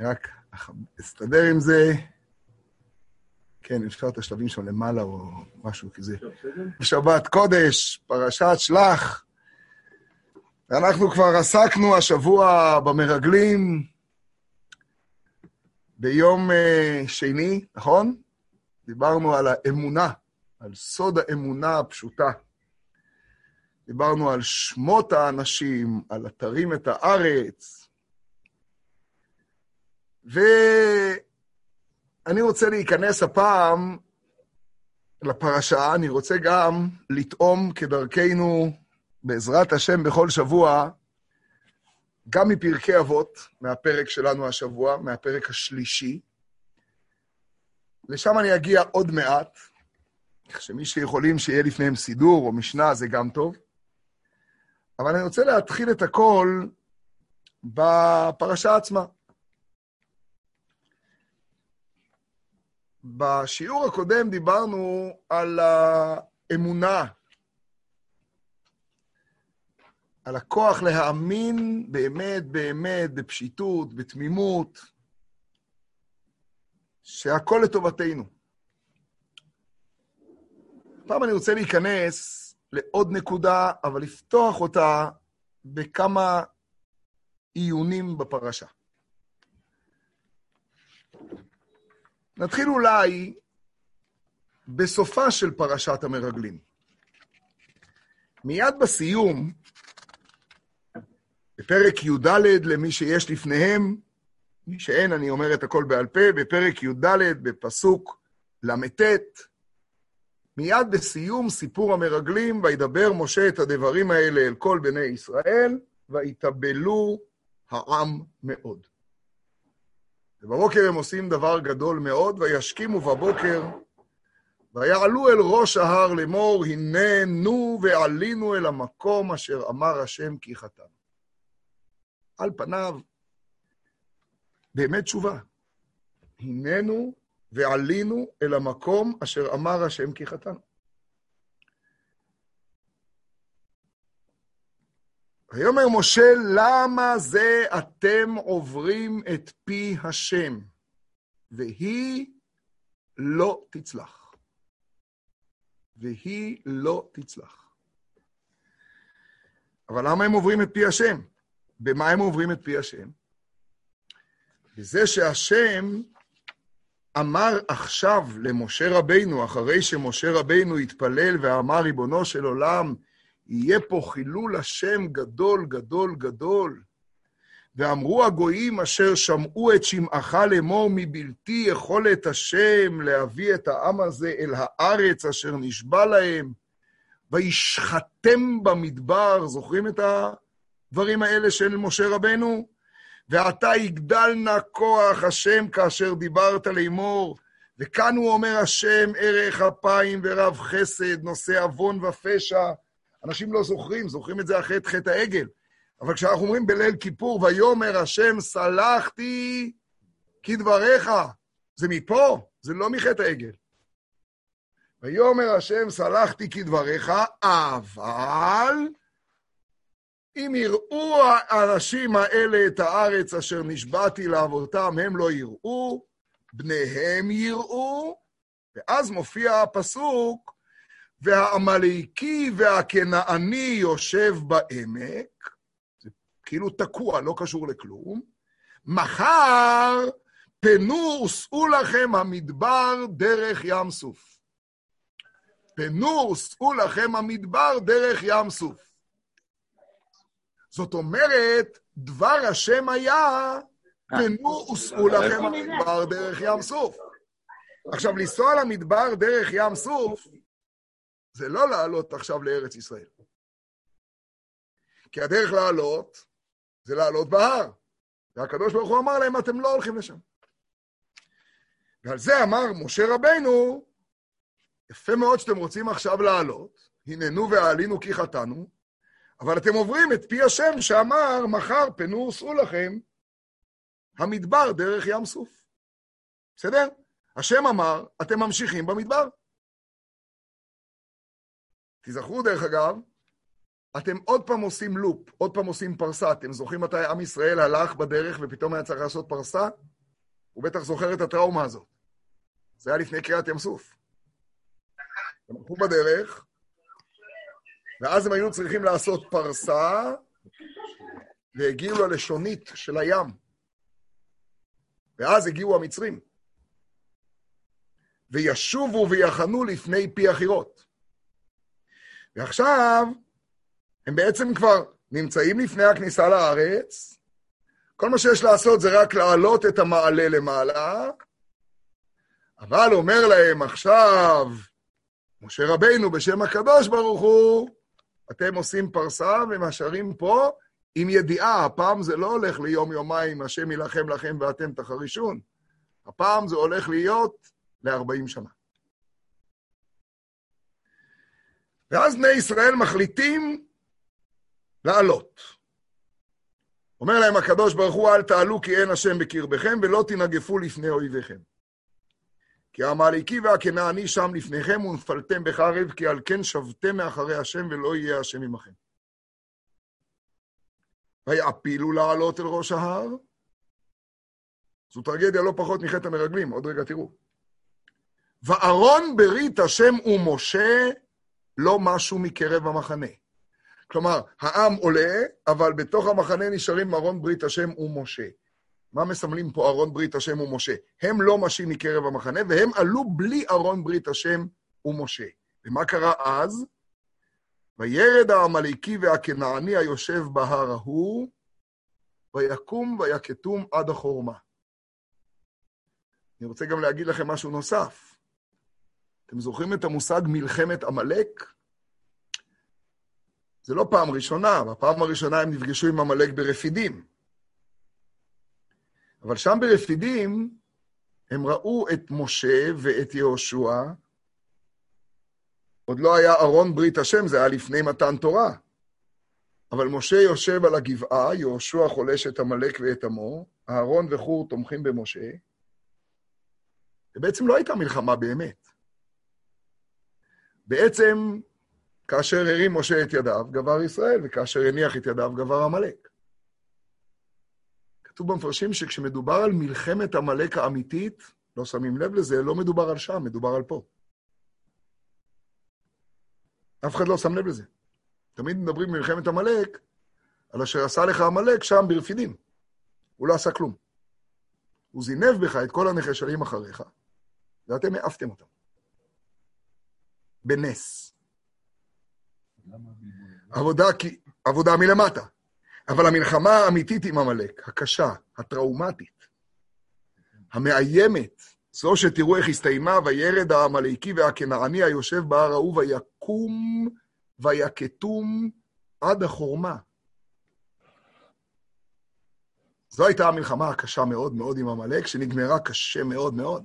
רק אסתדר עם זה. כן, אפשר את השלבים שם למעלה או משהו כזה. שבת קודש, פרשת שלח. ואנחנו כבר עסקנו השבוע במרגלים ביום אה, שני, נכון? דיברנו על האמונה, על סוד האמונה הפשוטה. דיברנו על שמות האנשים, על אתרים את הארץ. ואני רוצה להיכנס הפעם לפרשה, אני רוצה גם לטעום כדרכנו, בעזרת השם, בכל שבוע, גם מפרקי אבות, מהפרק שלנו השבוע, מהפרק השלישי. לשם אני אגיע עוד מעט, כך שמי שיכולים שיהיה לפניהם סידור או משנה זה גם טוב. אבל אני רוצה להתחיל את הכל בפרשה עצמה. בשיעור הקודם דיברנו על האמונה, על הכוח להאמין באמת, באמת, בפשיטות, בתמימות, שהכל לטובתנו. פעם אני רוצה להיכנס לעוד נקודה, אבל לפתוח אותה בכמה עיונים בפרשה. נתחיל אולי בסופה של פרשת המרגלים. מיד בסיום, בפרק י"ד, למי שיש לפניהם, מי שאין, אני אומר את הכל בעל פה, בפרק י"ד, בפסוק ל"ט, מיד בסיום סיפור המרגלים, וידבר משה את הדברים האלה אל כל בני ישראל, ויתבלו העם מאוד. ובבוקר הם עושים דבר גדול מאוד, וישכימו בבוקר, ויעלו אל ראש ההר לאמור, הנה נו ועלינו אל המקום אשר אמר השם כי חטאנו. על פניו, באמת תשובה. הננו ועלינו אל המקום אשר אמר השם כי חטאנו. ויאמר משה, למה זה אתם עוברים את פי השם, והיא לא תצלח. והיא לא תצלח. אבל למה הם עוברים את פי השם? במה הם עוברים את פי השם? בזה שהשם אמר עכשיו למשה רבינו, אחרי שמשה רבינו התפלל ואמר, ריבונו של עולם, יהיה פה חילול השם גדול, גדול, גדול. ואמרו הגויים אשר שמעו את שמעך לאמור מבלתי יכולת השם להביא את העם הזה אל הארץ אשר נשבע להם, וישחטם במדבר. זוכרים את הדברים האלה של משה רבנו? ועתה יגדל נא כוח השם כאשר דיברת לאמור. וכאן הוא אומר השם, ערך אפיים ורב חסד, נושא עוון ופשע. אנשים לא זוכרים, זוכרים את זה אחרי חטא העגל. אבל כשאנחנו אומרים בליל כיפור, ויאמר השם, סלחתי כדבריך, זה מפה, זה לא מחטא העגל. ויאמר השם, סלחתי כדבריך, אבל אם יראו האנשים האלה את הארץ אשר נשבעתי לאבותם, הם לא יראו, בניהם יראו, ואז מופיע הפסוק, והעמלקי והכנעני יושב בעמק, זה כאילו תקוע, לא קשור לכלום, מחר פנו וסעו לכם המדבר דרך ים סוף. פנו וסעו לכם המדבר דרך ים סוף. זאת אומרת, דבר השם היה, פנו וסעו לכם המדבר דרך ים סוף. עכשיו, לנסוע למדבר דרך ים סוף, זה לא לעלות עכשיו לארץ ישראל. כי הדרך לעלות, זה לעלות בהר. והקדוש ברוך הוא אמר להם, אתם לא הולכים לשם. ועל זה אמר משה רבנו, יפה מאוד שאתם רוצים עכשיו לעלות, הננו ועלינו כי חטאנו, אבל אתם עוברים את פי השם שאמר, מחר פנו וסעו לכם המדבר דרך ים סוף. בסדר? השם אמר, אתם ממשיכים במדבר. תיזכרו, דרך אגב, אתם עוד פעם עושים לופ, עוד פעם עושים פרסה. אתם זוכרים מתי עם ישראל הלך בדרך ופתאום היה צריך לעשות פרסה? הוא בטח זוכר את הטראומה הזאת. זה היה לפני קריאת ים סוף. הם הלכו בדרך, ואז הם היו צריכים לעשות פרסה, והגיעו ללשונית של הים. ואז הגיעו המצרים. וישובו ויחנו לפני פי החירות. ועכשיו, הם בעצם כבר נמצאים לפני הכניסה לארץ, כל מה שיש לעשות זה רק להעלות את המעלה למעלה, אבל אומר להם עכשיו, משה רבינו בשם הקדוש ברוך הוא, אתם עושים פרסה ומשארים פה עם ידיעה, הפעם זה לא הולך ליום-יומיים, השם יילחם לכם ואתם תחרישון. הפעם זה הולך להיות ל-40 שנה. ואז בני ישראל מחליטים לעלות. אומר להם הקדוש ברוך הוא, אל תעלו כי אין השם בקרבכם, ולא תנגפו לפני אויביכם. כי העמלקי והכנעני שם לפניכם, ונפלתם בחרב, כי על כן שבתם מאחרי השם, ולא יהיה השם עמכם. ויעפילו לעלות אל ראש ההר. זו טרגדיה לא פחות מחטא המרגלים, עוד רגע תראו. וארון ברית השם ומשה, לא משהו מקרב המחנה. כלומר, העם עולה, אבל בתוך המחנה נשארים ארון ברית השם ומשה. מה מסמלים פה ארון ברית השם ומשה? הם לא משים מקרב המחנה, והם עלו בלי ארון ברית השם ומשה. ומה קרה אז? וירד העמלקי והכנעני היושב בהר ההוא, ויקום ויקטום עד החורמה. אני רוצה גם להגיד לכם משהו נוסף. אתם זוכרים את המושג מלחמת עמלק? זה לא פעם ראשונה, בפעם הראשונה הם נפגשו עם עמלק ברפידים. אבל שם ברפידים הם ראו את משה ואת יהושע. עוד לא היה ארון ברית השם, זה היה לפני מתן תורה. אבל משה יושב על הגבעה, יהושע חולש את עמלק ואת עמו, אהרון וחור תומכים במשה. ובעצם לא הייתה מלחמה באמת. בעצם כאשר הרים משה את ידיו, גבר ישראל, וכאשר הניח את ידיו, גבר עמלק. כתוב במפרשים שכשמדובר על מלחמת עמלק האמיתית, לא שמים לב לזה, לא מדובר על שם, מדובר על פה. אף אחד לא שם לב לזה. תמיד מדברים במלחמת עמלק, על אשר עשה לך עמלק שם ברפידים. הוא לא עשה כלום. הוא זינב בך את כל הנחשלים אחריך, ואתם העפתם אותם. בנס. עבודה, עבודה מלמטה. אבל המלחמה האמיתית עם עמלק, הקשה, הטראומטית, המאיימת, זו שתראו איך הסתיימה, וירד העמלקי והכנעני היושב בהר ההוא, ויקום ויקטום עד החורמה. זו הייתה המלחמה הקשה מאוד מאוד עם עמלק, שנגמרה קשה מאוד מאוד.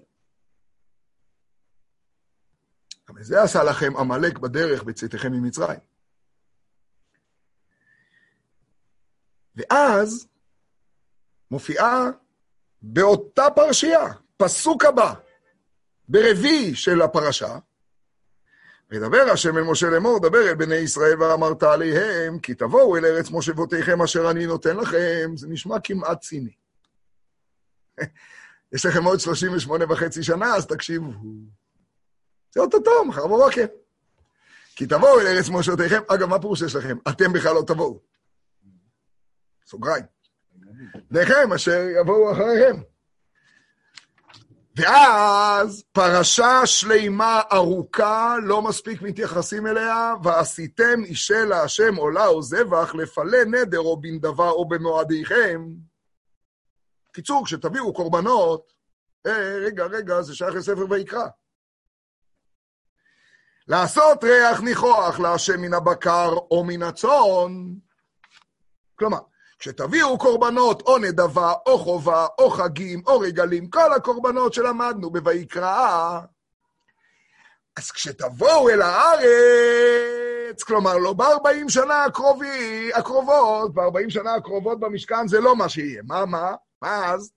גם את זה עשה לכם עמלק בדרך בצאתכם ממצרים. ואז מופיעה באותה פרשייה, פסוק הבא, ברביעי של הפרשה, וידבר השם אל משה לאמור, דבר אל בני ישראל ואמרת עליהם, כי תבואו אל ארץ מושבותיכם אשר אני נותן לכם. זה נשמע כמעט ציני. יש לכם עוד 38 וחצי שנה, אז תקשיבו. זה אוטוטו, מחר בבוקר. כי תבואו אל ארץ מושבותיכם, אגב, מה פירוש יש לכם? אתם בכלל לא תבואו. סוגריים. בניכם אשר יבואו אחריהם. ואז פרשה שלימה ארוכה, לא מספיק מתייחסים אליה, ועשיתם אישה להשם עולה או זבח, לפלה נדר או בן דבר או במועדיכם. קיצור, כשתביאו קורבנות, אה, רגע, רגע, זה שייך לספר ויקרא. לעשות ריח ניחוח להשם מן הבקר או מן הצאן. כלומר, כשתביאו קורבנות או נדבה, או חובה, או חגים, או רגלים, כל הקורבנות שלמדנו בויקרא, אז כשתבואו אל הארץ, כלומר, לא ב-40 שנה הקרובי, הקרובות, ב-40 שנה הקרובות במשכן זה לא מה שיהיה. מה, מה? מה אז?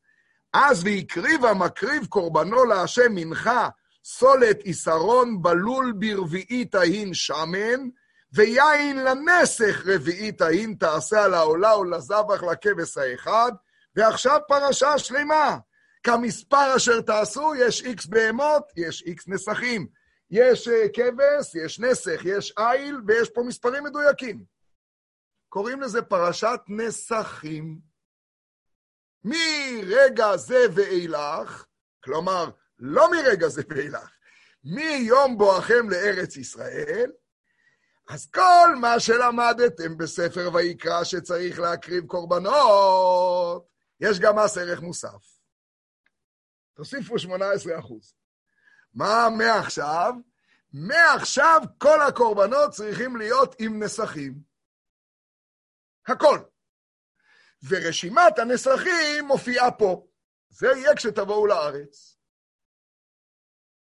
אז והקריב המקריב קורבנו להשם מנחה, סולת יסרון בלול ברביעית ההין שמן, ויין לנסך רביעית ההין תעשה על העולה ולזבח לכבש האחד, ועכשיו פרשה שלמה. כמספר אשר תעשו, יש איקס בהמות, יש איקס נסכים. יש אה, כבש, יש נסך, יש איל, ויש פה מספרים מדויקים. קוראים לזה פרשת נסכים. מרגע זה ואילך, כלומר, לא מרגע זה ואילך, מיום בואכם לארץ ישראל, אז כל מה שלמדתם בספר ויקרא שצריך להקריב קורבנות, יש גם מס ערך מוסף. תוסיפו 18 אחוז. מה מעכשיו? מעכשיו כל הקורבנות צריכים להיות עם נסכים. הכל. ורשימת הנסכים מופיעה פה. זה יהיה כשתבואו לארץ.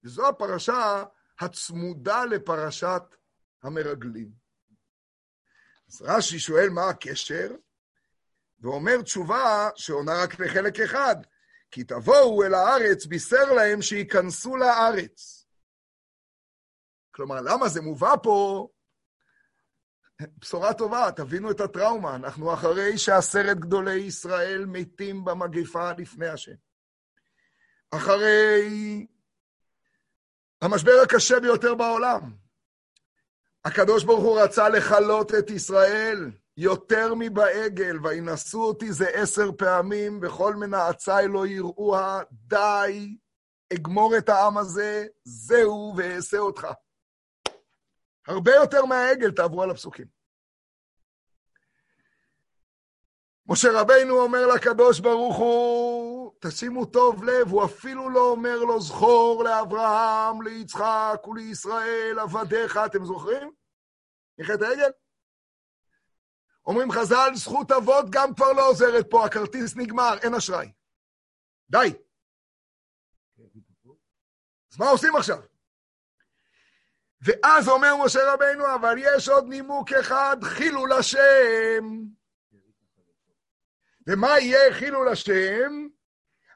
וזו הפרשה הצמודה לפרשת המרגלים. אז רש"י שואל מה הקשר, ואומר תשובה שעונה רק לחלק אחד, כי תבואו אל הארץ, בישר להם שייכנסו לארץ. כלומר, למה זה מובא פה? בשורה טובה, תבינו את הטראומה. אנחנו אחרי שעשרת גדולי ישראל מתים במגפה לפני השם. אחרי המשבר הקשה ביותר בעולם. הקדוש ברוך הוא רצה לכלות את ישראל יותר מבעגל, וינשאו אותי זה עשר פעמים, וכל מנעצי לא יראוה, די, אגמור את העם הזה, זהו, ואעשה אותך. הרבה יותר מהעגל, תעברו על הפסוקים. משה רבינו אומר לקדוש ברוך הוא, תשימו טוב לב, הוא אפילו לא אומר לו, זכור לאברהם, ליצחק ולישראל, עבדיך, אתם זוכרים? מחטא העגל? אומרים חז"ל, זכות אבות גם כבר לא עוזרת פה, הכרטיס נגמר, אין אשראי. די. אז מה עושים עכשיו? ואז אומר משה רבינו, אבל יש עוד נימוק אחד, חילול השם. ומה יהיה חילול השם?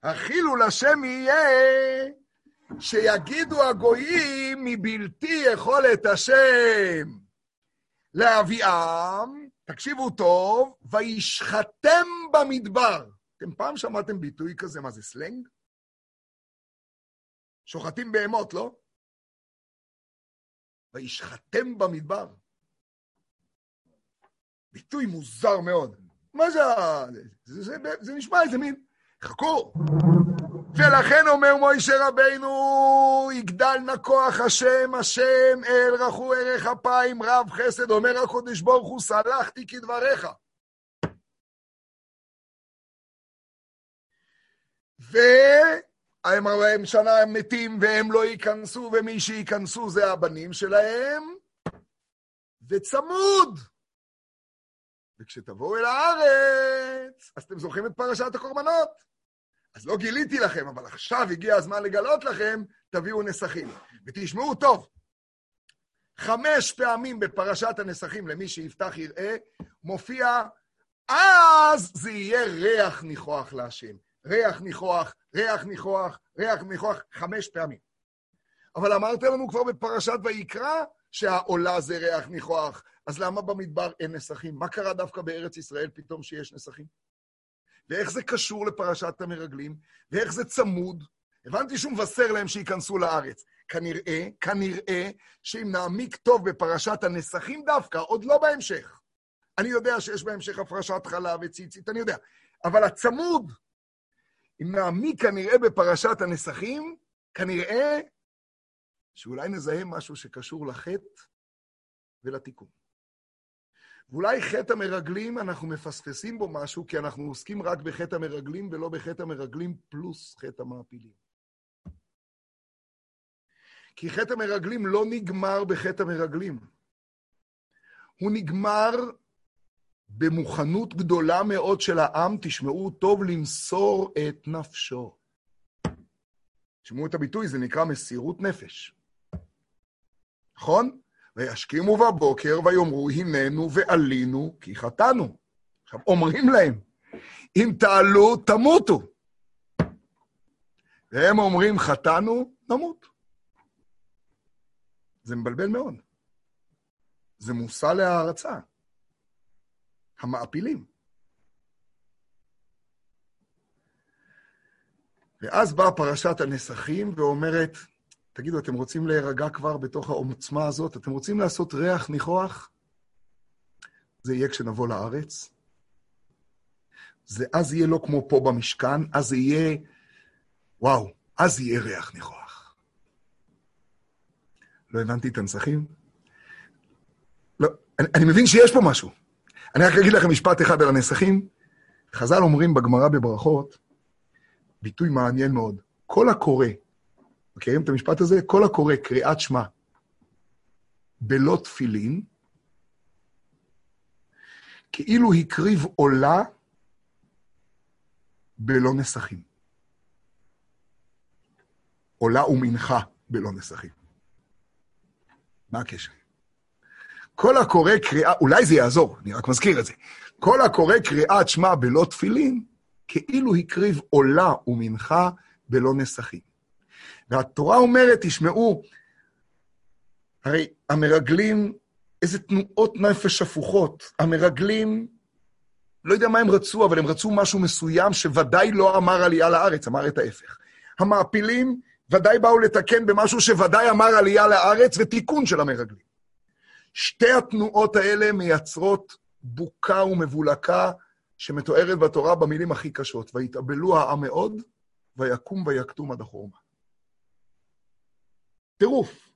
החילול השם יהיה שיגידו הגויים מבלתי יכולת השם להביאם, תקשיבו טוב, וישחטם במדבר. אתם פעם שמעתם ביטוי כזה, מה זה סלנג? שוחטים בהמות, לא? וישחטם במדבר. ביטוי מוזר מאוד. מה זה זה, זה, זה, זה נשמע איזה מין... חכו. ולכן אומר מוישה רבינו, יגדל נא כוח השם, השם אל רחו ערך אפיים, רב חסד, אומר הקודש ברוך הוא, סלחתי כדבריך. והם הם שנה הם מתים והם לא ייכנסו, ומי שייכנסו זה הבנים שלהם, וצמוד. וכשתבואו אל הארץ, אז אתם זוכרים את פרשת הקורבנות. אז לא גיליתי לכם, אבל עכשיו הגיע הזמן לגלות לכם, תביאו נסכים. ותשמעו טוב, חמש פעמים בפרשת הנסכים, למי שיפתח יראה, מופיע, אז זה יהיה ריח ניחוח להשם. ריח ניחוח, ריח ניחוח, ריח ניחוח, חמש פעמים. אבל אמרתם לנו כבר בפרשת ויקרא שהעולה זה ריח ניחוח, אז למה במדבר אין נסכים? מה קרה דווקא בארץ ישראל פתאום שיש נסכים? ואיך זה קשור לפרשת המרגלים, ואיך זה צמוד. הבנתי שהוא מבשר להם שייכנסו לארץ. כנראה, כנראה, שאם נעמיק טוב בפרשת הנסכים דווקא, עוד לא בהמשך. אני יודע שיש בהמשך הפרשת חלב וציצית, אני יודע. אבל הצמוד, אם נעמיק כנראה בפרשת הנסכים, כנראה שאולי נזהה משהו שקשור לחטא ולתיקון. ואולי חטא המרגלים, אנחנו מפספסים בו משהו, כי אנחנו עוסקים רק בחטא המרגלים ולא בחטא המרגלים פלוס חטא המעפילים. כי חטא המרגלים לא נגמר בחטא המרגלים. הוא נגמר במוכנות גדולה מאוד של העם, תשמעו טוב, למסור את נפשו. תשמעו את הביטוי, זה נקרא מסירות נפש. נכון? וישכימו בבוקר ויאמרו, הננו ועלינו כי חטאנו. עכשיו, אומרים להם, אם תעלו, תמותו. והם אומרים, חטאנו, נמות. זה מבלבל מאוד. זה מושא להערצה. המעפילים. ואז באה פרשת הנסכים ואומרת, תגידו, אתם רוצים להירגע כבר בתוך העוצמה הזאת? אתם רוצים לעשות ריח ניחוח? זה יהיה כשנבוא לארץ. זה אז יהיה לא כמו פה במשכן, אז זה יהיה, וואו, אז יהיה ריח ניחוח. לא הבנתי את הנסכים? לא, אני, אני מבין שיש פה משהו. אני רק אגיד לכם משפט אחד על הנסכים. חז"ל אומרים בגמרא בברכות, ביטוי מעניין מאוד. כל הקורא, מכירים את המשפט הזה? כל הקורא קריאת שמע בלא תפילין, כאילו הקריב עולה בלא נסכים. עולה ומנחה בלא נסכים. מה הקשר? כל הקורא קריאה, אולי זה יעזור, אני רק מזכיר את זה. כל הקורא קריאת שמע בלא תפילין, כאילו הקריב עולה ומנחה בלא נסכים. והתורה אומרת, תשמעו, הרי המרגלים, איזה תנועות נפש הפוכות. המרגלים, לא יודע מה הם רצו, אבל הם רצו משהו מסוים שוודאי לא אמר עלייה לארץ, אמר את ההפך. המעפילים ודאי באו לתקן במשהו שוודאי אמר עלייה לארץ ותיקון של המרגלים. שתי התנועות האלה מייצרות בוקה ומבולקה שמתוארת בתורה במילים הכי קשות, ויתאבלו העם מאוד, ויקום ויקטום עד החורמה. טירוף.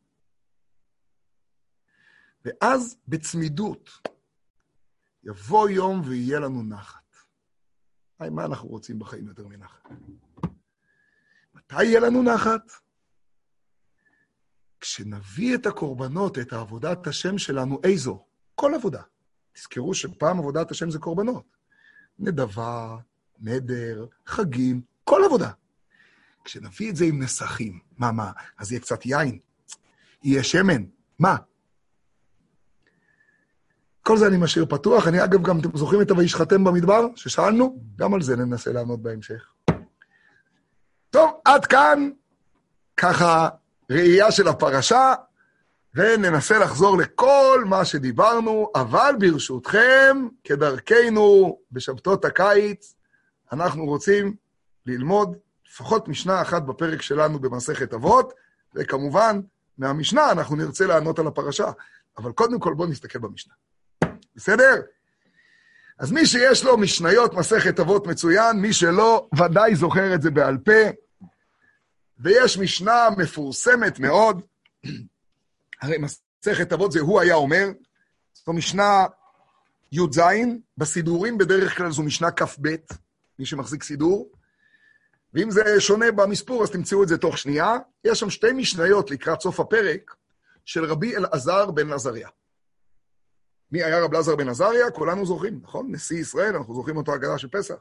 ואז בצמידות יבוא יום ויהיה לנו נחת. היי, מה אנחנו רוצים בחיים יותר מנחת? מתי יהיה לנו נחת? כשנביא את הקורבנות, את עבודת השם שלנו, איזו? כל עבודה. תזכרו שפעם עבודת השם זה קורבנות. נדבה, נדר, חגים, כל עבודה. כשנביא את זה עם נסכים, מה, מה, אז יהיה קצת יין, יהיה שמן, מה? כל זה אני משאיר פתוח. אני, אגב, גם, אתם זוכרים את ה"וישחטם במדבר", ששאלנו? גם על זה ננסה לענות בהמשך. טוב, עד כאן, ככה, ראייה של הפרשה, וננסה לחזור לכל מה שדיברנו, אבל ברשותכם, כדרכנו בשבתות הקיץ, אנחנו רוצים ללמוד לפחות משנה אחת בפרק שלנו במסכת אבות, וכמובן, מהמשנה אנחנו נרצה לענות על הפרשה. אבל קודם כל בואו נסתכל במשנה. בסדר? אז מי שיש לו משניות מסכת אבות מצוין, מי שלא, ודאי זוכר את זה בעל פה. ויש משנה מפורסמת מאוד, הרי מסכת אבות זה הוא היה אומר, זו משנה י"ז, בסידורים בדרך כלל זו משנה כ"ב, מי שמחזיק סידור, ואם זה שונה במספור, אז תמצאו את זה תוך שנייה. יש שם שתי משניות לקראת סוף הפרק של רבי אלעזר בן עזריה. מי היה רב אלעזר בן עזריה? כולנו זוכרים, נכון? נשיא ישראל, אנחנו זוכרים אותו הגדה של פסח.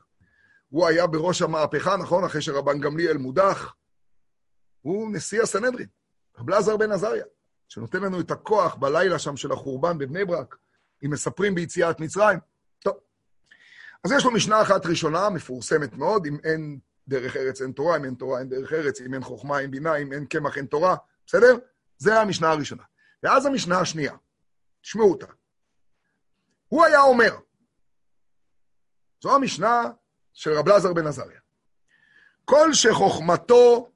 הוא היה בראש המהפכה, נכון? אחרי שרבן גמליאל מודח. הוא נשיא הסנהדרין, רב אלעזר בן עזריה, שנותן לנו את הכוח בלילה שם של החורבן בבני ברק, אם מספרים ביציאת מצרים. טוב. אז יש לו משנה אחת ראשונה, מפורסמת מאוד, אם אין דרך ארץ אין תורה, אם אין תורה אין דרך ארץ, אם אין חוכמה אין בינה, אם אין קמח אין תורה, בסדר? זה המשנה הראשונה. ואז המשנה השנייה, תשמעו אותה. הוא היה אומר, זו המשנה של רב לזר בן עזריה, כל שחוכמתו,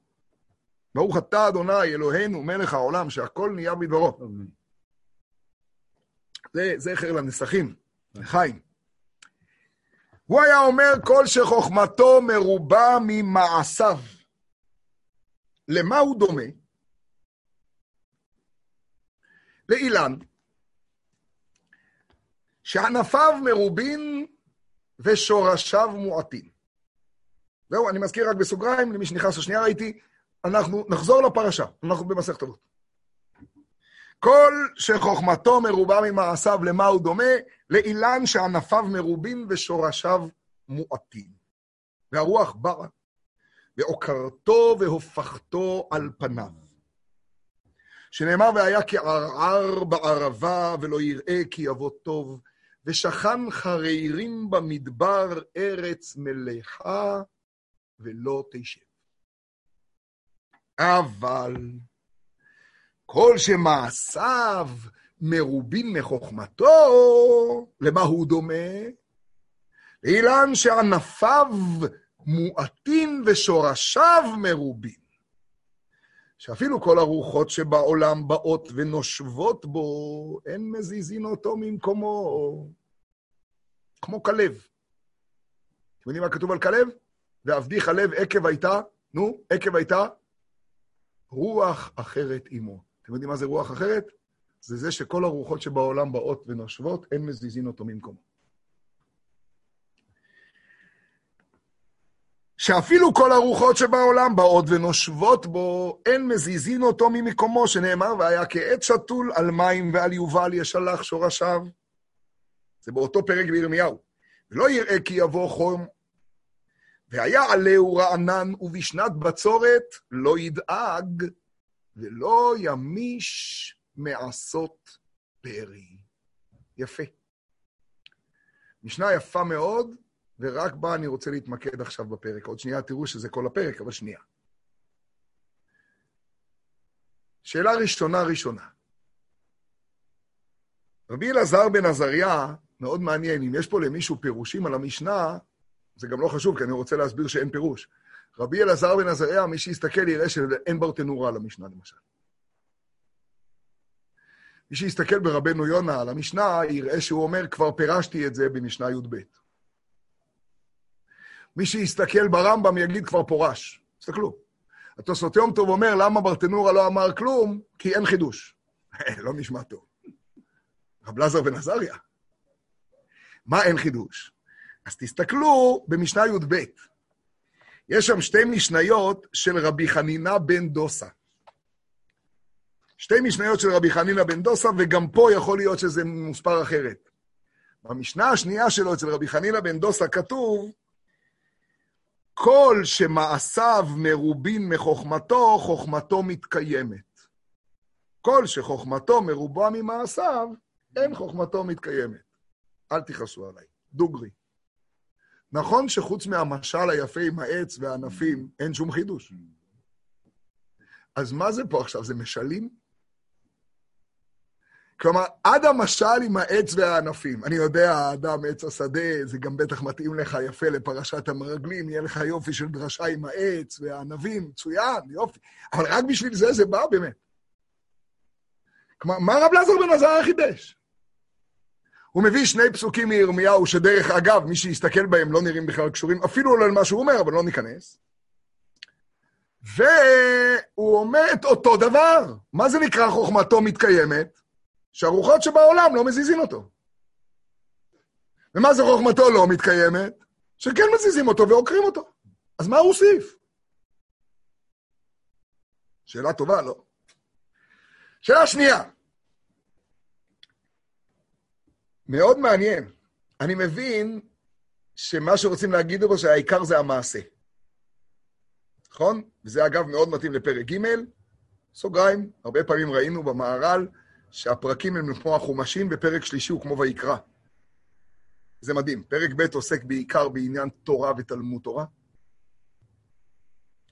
ברוך אתה אדוני אלוהינו מלך העולם, שהכל נהיה בדברו. זה זכר לנסחים, לחיים. הוא היה אומר כל שחוכמתו מרובה ממעשיו. למה הוא דומה? לאילן, שענפיו מרובין ושורשיו מועטים. זהו, אני מזכיר רק בסוגריים, למי שנכנס לשנייה ראיתי, אנחנו נחזור לפרשה, אנחנו במסכת אבות. כל שחוכמתו מרובה ממעשיו, למה הוא דומה? לאילן שענפיו מרובים ושורשיו מועטים. והרוח באה, ועוקרתו והופכתו על פניו. שנאמר, והיה כערער בערבה, ולא יראה כי יבוא טוב, ושכן חרירים במדבר ארץ מלאכה, ולא תשב. אבל כל שמעשיו מרובין מחוכמתו, למה הוא דומה? לאילן שענפיו מועטין ושורשיו מרובין. שאפילו כל הרוחות שבעולם באות ונושבות בו, אין מזיזין אותו ממקומו. כמו כלב. אתם יודעים מה כתוב על כלב? ועבדי חלב עקב הייתה, נו, עקב הייתה רוח אחרת עמו. אתם יודעים מה זה רוח אחרת? זה זה שכל הרוחות שבעולם באות ונושבות, אין מזיזין אותו ממקומו. שאפילו כל הרוחות שבעולם באות ונושבות בו, אין מזיזין אותו ממקומו, שנאמר, והיה כעץ שתול על מים ועל יובל ישלח שורשיו. זה באותו פרק בירמיהו. ולא יראה כי יבוא חום, והיה עלהו רענן, ובשנת בצורת לא ידאג, ולא ימיש מעשות בארי. יפה. משנה יפה מאוד, ורק בה אני רוצה להתמקד עכשיו בפרק. עוד שנייה תראו שזה כל הפרק, אבל שנייה. שאלה ראשונה ראשונה. רבי אלעזר בן עזריה, מאוד מעניין, אם יש פה למישהו פירושים על המשנה, זה גם לא חשוב, כי אני רוצה להסביר שאין פירוש. רבי אלעזר בן עזריה, מי שיסתכל יראה שאין ברטנורה על המשנה, למשל. מי שיסתכל ברבנו יונה על המשנה, יראה שהוא אומר, כבר פירשתי את זה במשנה י"ב. מי שיסתכל ברמב"ם יגיד כבר פורש. תסתכלו. התוספות יום טוב אומר, למה ברטנורה לא אמר כלום? כי אין חידוש. לא נשמע טוב. רב לזר בן עזריה. מה אין חידוש? אז תסתכלו במשנה י"ב. יש שם שתי משניות של רבי חנינה בן דוסה. שתי משניות של רבי חנינה בן דוסה, וגם פה יכול להיות שזה מוספר אחרת. במשנה השנייה שלו, אצל רבי חנינה בן דוסה, כתוב, כל שמעשיו מרובין מחוכמתו, חוכמתו מתקיימת. כל שחוכמתו מרובה ממעשיו, אין חוכמתו מתקיימת. אל תכעסו עליי, דוגרי. נכון שחוץ מהמשל היפה עם העץ והענפים, אין שום חידוש. אז מה זה פה עכשיו? זה משלים? כלומר, עד המשל עם העץ והענפים. אני יודע, האדם עץ השדה, זה גם בטח מתאים לך יפה לפרשת המרגלים, יהיה לך יופי של דרשה עם העץ והענבים, מצוין, יופי. אבל רק בשביל זה זה בא באמת. כלומר, מה רב לזר בן עזריה חידש? הוא מביא שני פסוקים מירמיהו, שדרך אגב, מי שיסתכל בהם לא נראים בכלל קשורים, אפילו לא למה שהוא אומר, אבל לא ניכנס. והוא אומר את אותו דבר. מה זה נקרא חוכמתו מתקיימת? שהרוחות שבעולם לא מזיזים אותו. ומה זה חוכמתו לא מתקיימת? שכן מזיזים אותו ועוקרים אותו. אז מה הוא הוסיף? שאלה טובה, לא? שאלה שנייה. מאוד מעניין. אני מבין שמה שרוצים להגיד בו שהעיקר זה המעשה. נכון? וזה אגב מאוד מתאים לפרק ג', סוגריים, הרבה פעמים ראינו במהר"ל שהפרקים הם כמו החומשים, ופרק שלישי הוא כמו ויקרא. זה מדהים. פרק ב' עוסק בעיקר בעניין תורה ותלמוד תורה.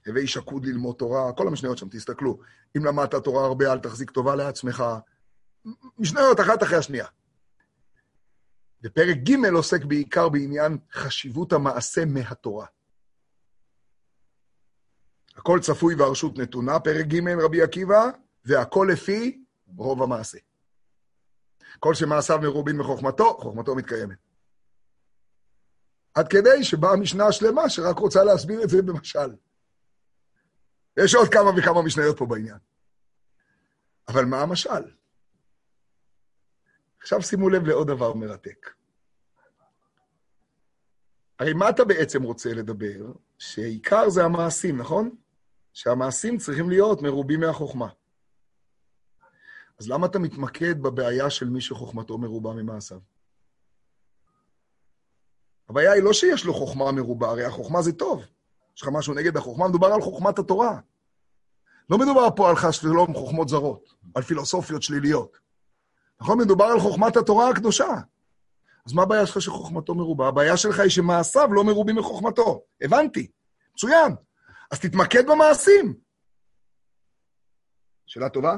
הווי שקוד ללמוד תורה, כל המשניות שם, תסתכלו. אם למדת תורה הרבה, אל תחזיק טובה לעצמך. משניות אחת אחרי השנייה. ופרק ג' עוסק בעיקר בעניין חשיבות המעשה מהתורה. הכל צפוי והרשות נתונה, פרק ג' רבי עקיבא, והכל לפי רוב המעשה. כל שמעשיו מרובין מחוכמתו, חוכמתו מתקיימת. עד כדי שבאה משנה השלמה שרק רוצה להסביר את זה במשל. יש עוד כמה וכמה משניות פה בעניין. אבל מה המשל? עכשיו שימו לב לעוד דבר מרתק. הרי מה אתה בעצם רוצה לדבר? שעיקר זה המעשים, נכון? שהמעשים צריכים להיות מרובים מהחוכמה. אז למה אתה מתמקד בבעיה של מי שחוכמתו מרובה ממעשיו? הבעיה היא לא שיש לו חוכמה מרובה, הרי החוכמה זה טוב. יש לך משהו נגד החוכמה? מדובר על חוכמת התורה. לא מדובר פה על חס ושלום חוכמות זרות, על פילוסופיות שליליות. נכון? מדובר על חוכמת התורה הקדושה. אז מה הבעיה שלך שחוכמתו מרובה? הבעיה שלך היא שמעשיו לא מרובים מחוכמתו. הבנתי. מצוין. אז תתמקד במעשים. שאלה טובה?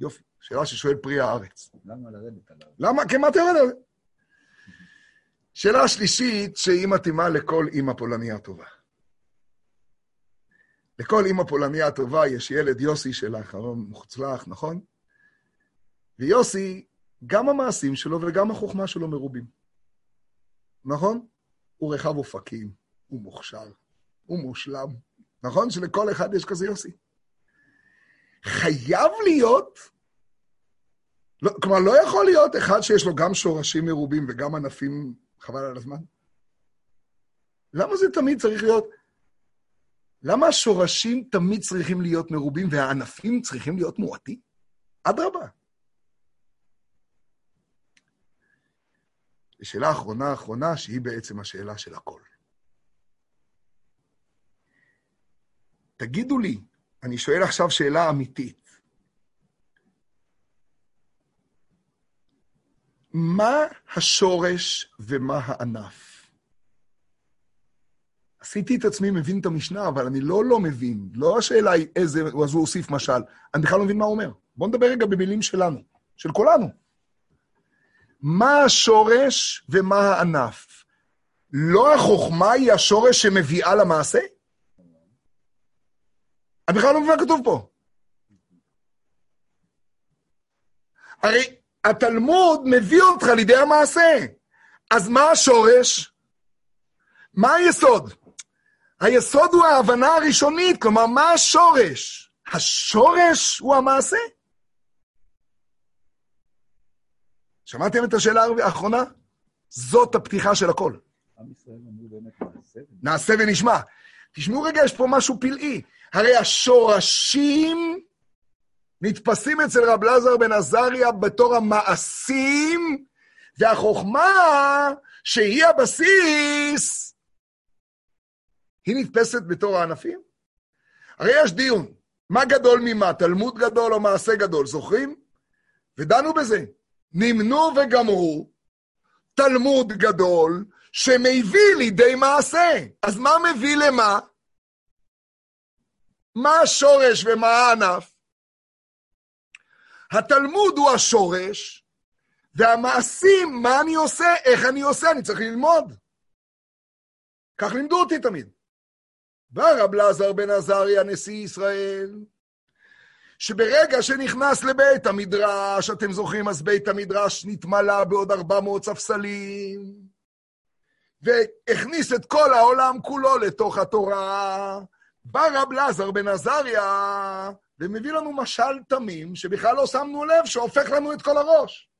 יופי. שאלה ששואל פרי הארץ. למה לרדת עליו? למה? כן, מה אתה יורד על זה? שאלה שלישית, שהיא מתאימה לכל אימא פולניה טובה. לכל אימא פולניה טובה יש ילד יוסי של האחרון מוצלח, נכון? ויוסי, גם המעשים שלו וגם החוכמה שלו מרובים. נכון? הוא רחב אופקים, הוא מוכשר, הוא מושלם. נכון? שלכל אחד יש כזה יוסי. חייב להיות, לא, כלומר, לא יכול להיות אחד שיש לו גם שורשים מרובים וגם ענפים, חבל על הזמן. למה זה תמיד צריך להיות? למה השורשים תמיד צריכים להיות מרובים והענפים צריכים להיות מועטים? אדרבה. ושאלה אחרונה אחרונה, שהיא בעצם השאלה של הכל. תגידו לי, אני שואל עכשיו שאלה אמיתית. מה השורש ומה הענף? עשיתי את עצמי מבין את המשנה, אבל אני לא לא מבין. לא השאלה היא איזה, אז הוא הוסיף משל. אני בכלל לא מבין מה הוא אומר. בואו נדבר רגע במילים שלנו, של כולנו. מה השורש ומה הענף? לא החוכמה היא השורש שמביאה למעשה? אני בכלל לא מבין מה כתוב פה. הרי התלמוד מביא אותך לידי המעשה. אז מה השורש? מה היסוד? היסוד הוא ההבנה הראשונית, כלומר, מה השורש? השורש הוא המעשה? שמעתם את השאלה האחרונה? זאת הפתיחה של הכל. נעשה ונשמע. תשמעו רגע, יש פה משהו פלאי. הרי השורשים נתפסים אצל רב לזר בן עזריה בתור המעשים, והחוכמה, שהיא הבסיס, היא נתפסת בתור הענפים. הרי יש דיון, מה גדול ממה, תלמוד גדול או מעשה גדול, זוכרים? ודנו בזה. נמנו וגמרו תלמוד גדול שמביא לידי מעשה. אז מה מביא למה? מה השורש ומה הענף? התלמוד הוא השורש, והמעשים, מה אני עושה, איך אני עושה, אני צריך ללמוד. כך לימדו אותי תמיד. בא רב בן עזריה, נשיא ישראל, שברגע שנכנס לבית המדרש, אתם זוכרים, אז בית המדרש נתמלא בעוד 400 ספסלים, והכניס את כל העולם כולו לתוך התורה. בא רב לזר בן עזריה, ומביא לנו משל תמים, שבכלל לא שמנו לב, שהופך לנו את כל הראש.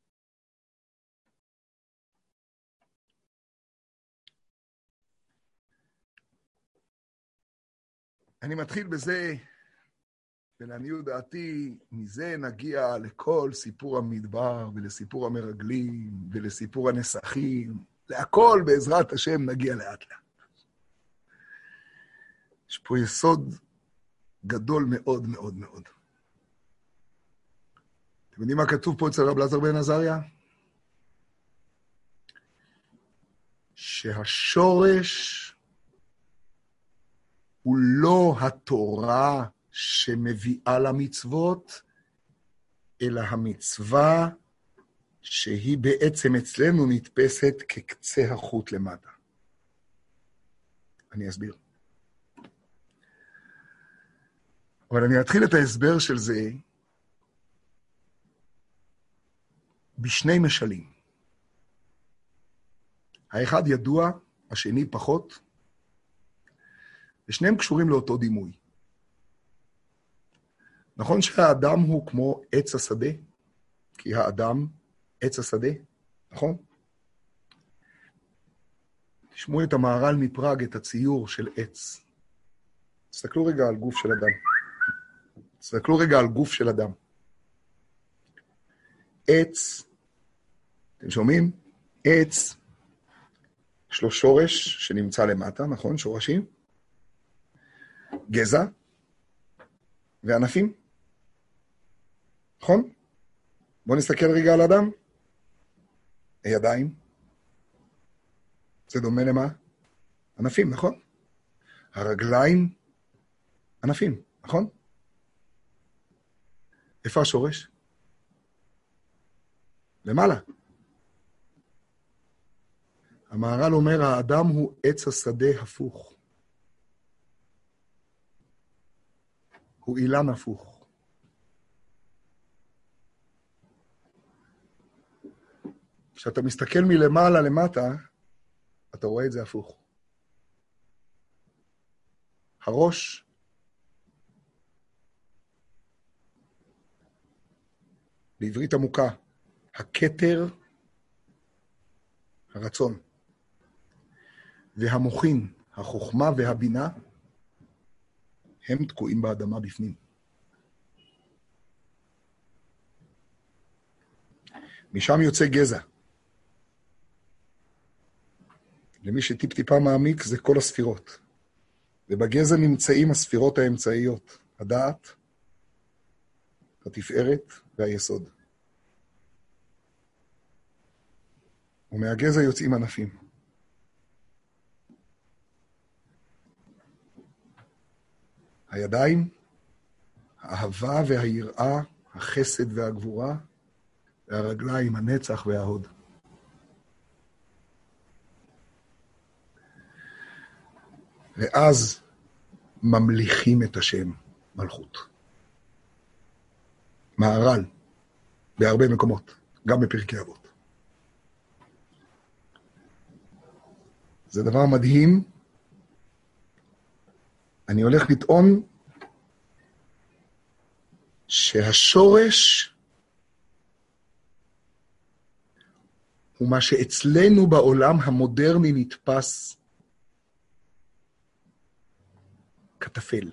אני מתחיל בזה ולעניות דעתי, מזה נגיע לכל סיפור המדבר, ולסיפור המרגלים, ולסיפור הנסכים, להכל בעזרת השם נגיע לאט לאט. יש פה יסוד גדול מאוד מאוד מאוד. אתם יודעים מה כתוב פה אצל רב לזר בן עזריה? שהשורש הוא לא התורה שמביאה למצוות, אלא המצווה שהיא בעצם אצלנו נתפסת כקצה החוט למטה. אני אסביר. אבל אני אתחיל את ההסבר של זה בשני משלים. האחד ידוע, השני פחות, ושניהם קשורים לאותו דימוי. נכון שהאדם הוא כמו עץ השדה? כי האדם עץ השדה, נכון? תשמעו את המהר"ל מפראג, את הציור של עץ. תסתכלו רגע על גוף של אדם. תסתכלו רגע על גוף של אדם. עץ, אתם שומעים? עץ, יש לו שורש שנמצא למטה, נכון? שורשים? גזע וענפים. נכון? בואו נסתכל רגע על אדם. הידיים. זה דומה למה? ענפים, נכון? הרגליים, ענפים, נכון? איפה השורש? למעלה. המהר"ל אומר, האדם הוא עץ השדה הפוך. הוא אילן הפוך. כשאתה מסתכל מלמעלה למטה, אתה רואה את זה הפוך. הראש בעברית עמוקה, הכתר, הרצון, והמוחין, החוכמה והבינה, הם תקועים באדמה בפנים. משם יוצא גזע. למי שטיפ-טיפה מעמיק, זה כל הספירות. ובגזע נמצאים הספירות האמצעיות, הדעת, התפארת והיסוד. ומהגזע יוצאים ענפים. הידיים, האהבה והיראה, החסד והגבורה, והרגליים, הנצח וההוד. ואז ממליכים את השם מלכות. מהר"ל, בהרבה מקומות, גם בפרקי אבות. זה דבר מדהים. אני הולך לטעון שהשורש הוא מה שאצלנו בעולם המודרני נתפס כטפל,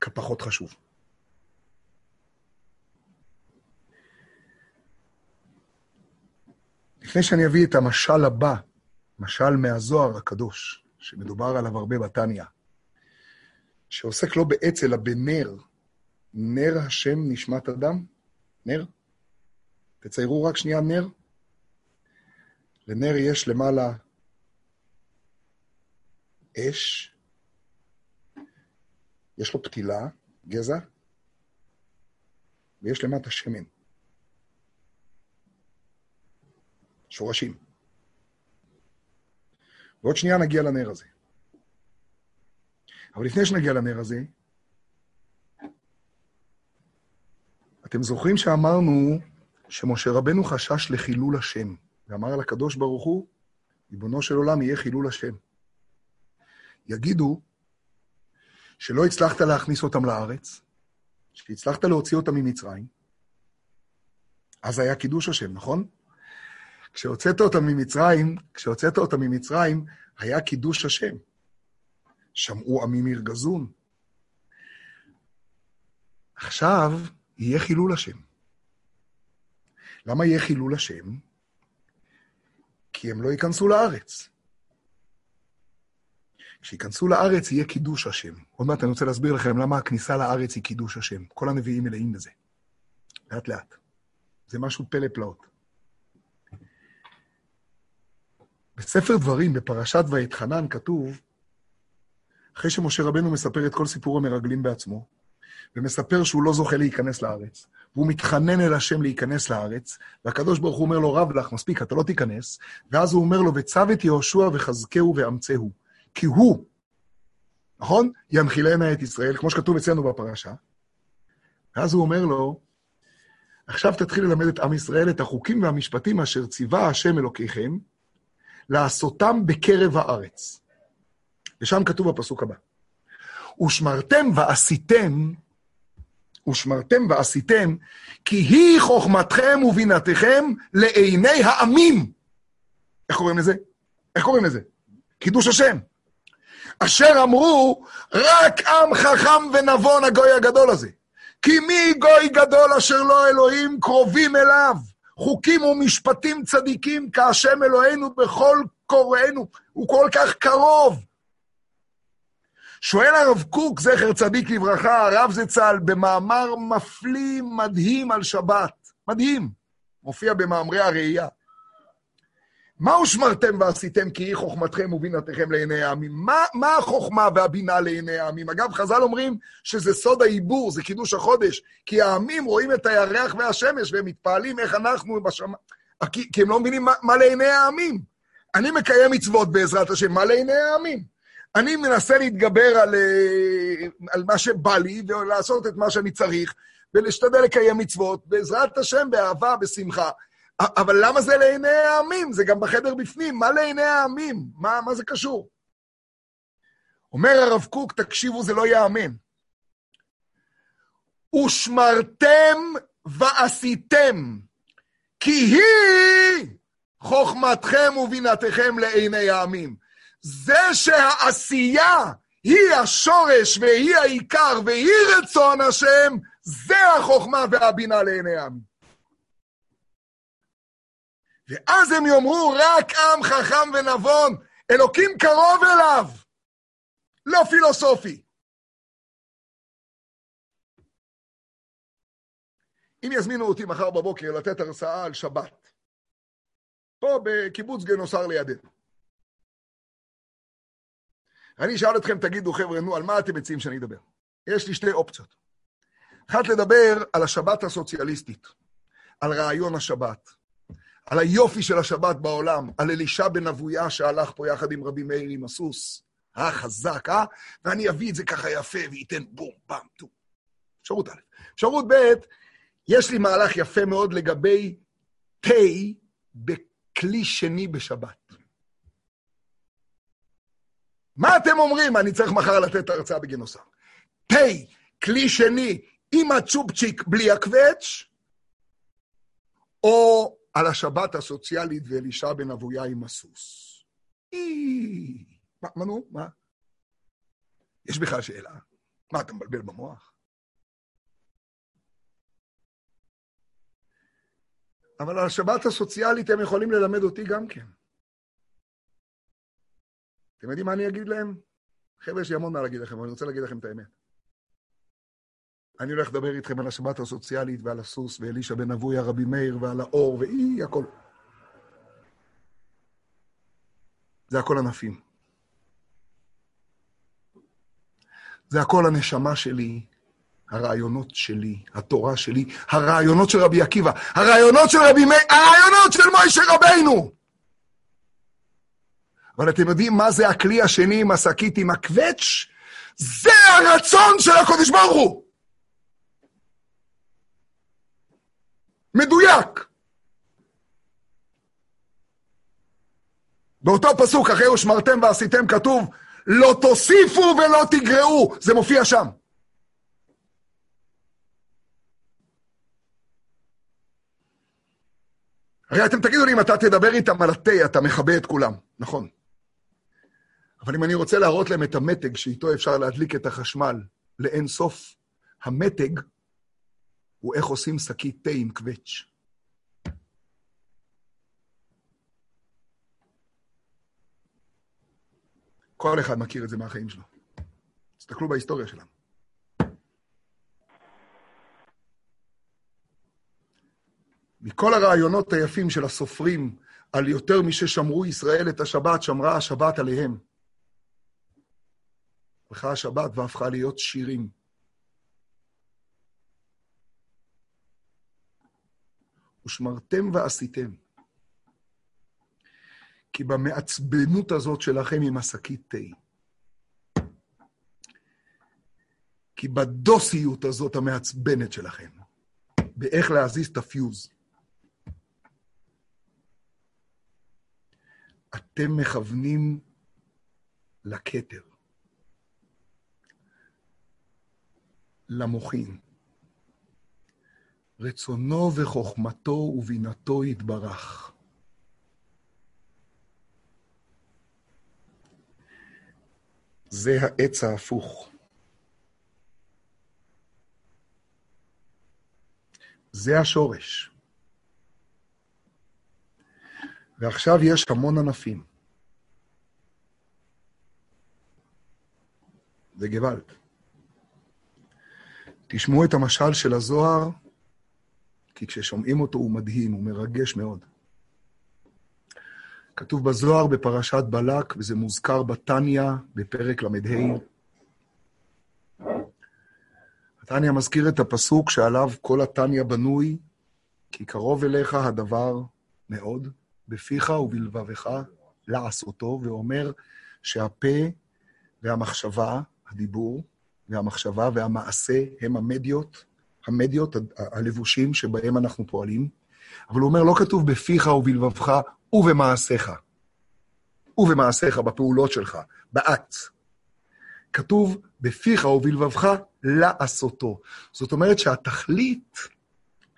כפחות חשוב. לפני שאני אביא את המשל הבא, משל מהזוהר הקדוש, שמדובר עליו הרבה בתניא, שעוסק לא בעץ אלא בנר, נר השם נשמת אדם, נר, תציירו רק שנייה נר. לנר יש למעלה אש, יש לו פתילה, גזע, ויש למטה שמן. שורשים. ועוד שנייה נגיע לנר הזה. אבל לפני שנגיע לנר הזה, אתם זוכרים שאמרנו שמשה רבנו חשש לחילול השם, ואמר לקדוש ברוך הוא, ריבונו של עולם יהיה חילול השם. יגידו שלא הצלחת להכניס אותם לארץ, שהצלחת להוציא אותם ממצרים, אז היה קידוש השם, נכון? כשהוצאת אותם ממצרים, כשהוצאת אותם ממצרים, היה קידוש השם. שמעו עמים ירגזון. עכשיו יהיה חילול השם. למה יהיה חילול השם? כי הם לא ייכנסו לארץ. כשייכנסו לארץ יהיה קידוש השם. עוד מעט אני רוצה להסביר לכם למה הכניסה לארץ היא קידוש השם. כל הנביאים מלאים בזה. לאט לאט. זה משהו פלא פלאות. בספר דברים, בפרשת ואתחנן, כתוב, אחרי שמשה רבנו מספר את כל סיפור המרגלים בעצמו, ומספר שהוא לא זוכה להיכנס לארץ, והוא מתחנן אל השם להיכנס לארץ, והקדוש ברוך הוא אומר לו, רב לך, מספיק, אתה לא תיכנס, ואז הוא אומר לו, וצו את יהושע וחזקהו ואמצהו, כי הוא, נכון? ינחילנה את ישראל, כמו שכתוב אצלנו בפרשה. ואז הוא אומר לו, עכשיו תתחיל ללמד את עם ישראל את החוקים והמשפטים אשר ציווה השם אלוקיכם, לעשותם בקרב הארץ. ושם כתוב הפסוק הבא. ושמרתם ועשיתם, ושמרתם ועשיתם, כי היא חוכמתכם ובינתכם לעיני העמים. איך קוראים לזה? איך קוראים לזה? קידוש השם. אשר אמרו, רק עם חכם ונבון הגוי הגדול הזה. כי מי גוי גדול אשר לא אלוהים קרובים אליו. חוקים ומשפטים צדיקים כהשם אלוהינו בכל קוראינו, הוא כל כך קרוב. שואל הרב קוק, זכר צדיק לברכה, הרב זצ"ל, במאמר מפליא מדהים על שבת, מדהים, מופיע במאמרי הראייה. מה ושמרתם ועשיתם כי היא חוכמתכם ובינתכם לעיני העמים? מה, מה החוכמה והבינה לעיני העמים? אגב, חז"ל אומרים שזה סוד העיבור, זה קידוש החודש, כי העמים רואים את הירח והשמש והם מתפעלים איך אנחנו בשמיים, כי, כי הם לא מבינים מה, מה לעיני העמים. אני מקיים מצוות בעזרת השם, מה לעיני העמים? אני מנסה להתגבר על, אה, על מה שבא לי ולעשות את מה שאני צריך, ולהשתדל לקיים מצוות, בעזרת השם, באהבה, בשמחה. אבל למה זה לעיני העמים? זה גם בחדר בפנים. מה לעיני העמים? מה, מה זה קשור? אומר הרב קוק, תקשיבו, זה לא ייאמן. ושמרתם ועשיתם, כי היא חוכמתכם ובינתכם לעיני העמים. זה שהעשייה היא השורש והיא העיקר והיא רצון השם, זה החוכמה והבינה לעיני העמים. ואז הם יאמרו, רק עם חכם ונבון, אלוקים קרוב אליו, לא פילוסופי. אם יזמינו אותי מחר בבוקר לתת הרצאה על שבת, פה בקיבוץ גנוסר לידינו, אני אשאל אתכם, תגידו, חבר'ה, נו, על מה אתם מציעים שאני אדבר? יש לי שתי אופציות. אחת, לדבר על השבת הסוציאליסטית, על רעיון השבת. על היופי של השבת בעולם, על אלישע בן אבויה שהלך פה יחד עם רבי מאיר עם הסוס. אה, חזק, אה? ואני אביא את זה ככה יפה וייתן בום, פעם, טו. אפשרות א'. אפשרות ב', יש לי מהלך יפה מאוד לגבי תה בכלי שני בשבת. מה אתם אומרים? אני צריך מחר לתת הרצאה בגינוסר. תה, כלי שני, עם הצ'ופצ'יק בלי הקווץ', או על השבת הסוציאלית ואלישע בן אבויה עם הסוס. מה, מה נו? מה? יש בכלל שאלה. מה, אתה מבלבל במוח? אבל על השבת הסוציאלית הם יכולים ללמד אותי גם כן. אתם יודעים מה אני אגיד להם? חבר'ה, יש לי המון מה להגיד לכם, אבל אני רוצה להגיד לכם את האמת. אני הולך לדבר איתכם על השבת הסוציאלית ועל הסוס ואלישע בן אבויה, רבי מאיר ועל האור ואי, הכל. זה הכל ענפים. זה הכל הנשמה שלי, הרעיונות שלי, התורה שלי, הרעיונות של רבי עקיבא, הרעיונות של רבי מאיר, הרעיונות של מוישה רבינו! אבל אתם יודעים מה זה הכלי השני עם השקית עם הקווץ'? זה הרצון של הקודש ברוך הוא! מדויק. באותו פסוק, אחרי ושמרתם ועשיתם, כתוב, לא תוסיפו ולא תגרעו. זה מופיע שם. הרי אתם תגידו לי, אם אתה תדבר איתם על התה, אתה מכבה את כולם. נכון. אבל אם אני רוצה להראות להם את המתג שאיתו אפשר להדליק את החשמל לאין סוף, המתג הוא איך עושים שקית תה עם קווץ'. כל אחד מכיר את זה מהחיים שלו. תסתכלו בהיסטוריה שלנו. מכל הרעיונות היפים של הסופרים על יותר מששמרו ישראל את השבת, שמרה השבת עליהם. הלכה השבת והפכה להיות שירים. ושמרתם ועשיתם. כי במעצבנות הזאת שלכם עם השקית תה, כי בדוסיות הזאת המעצבנת שלכם, באיך להזיז את הפיוז, אתם מכוונים לכתר, למוחין. רצונו וחוכמתו ובינתו יתברך. זה העץ ההפוך. זה השורש. ועכשיו יש המון ענפים. זה גוואלד. תשמעו את המשל של הזוהר כי כששומעים אותו הוא מדהים, הוא מרגש מאוד. כתוב בזוהר בפרשת בלק, וזה מוזכר בתניא בפרק ל"ה. התניא מזכיר את הפסוק שעליו כל התניא בנוי, כי קרוב אליך הדבר מאוד, בפיך ובלבבך לעשותו, ואומר שהפה והמחשבה, הדיבור והמחשבה והמעשה הם המדיות, המדיות, הלבושים שבהם אנחנו פועלים. אבל הוא אומר, לא כתוב בפיך ובלבבך ובמעשיך. ובמעשיך, בפעולות שלך, באקט. כתוב בפיך ובלבבך לעשותו. זאת אומרת שהתכלית,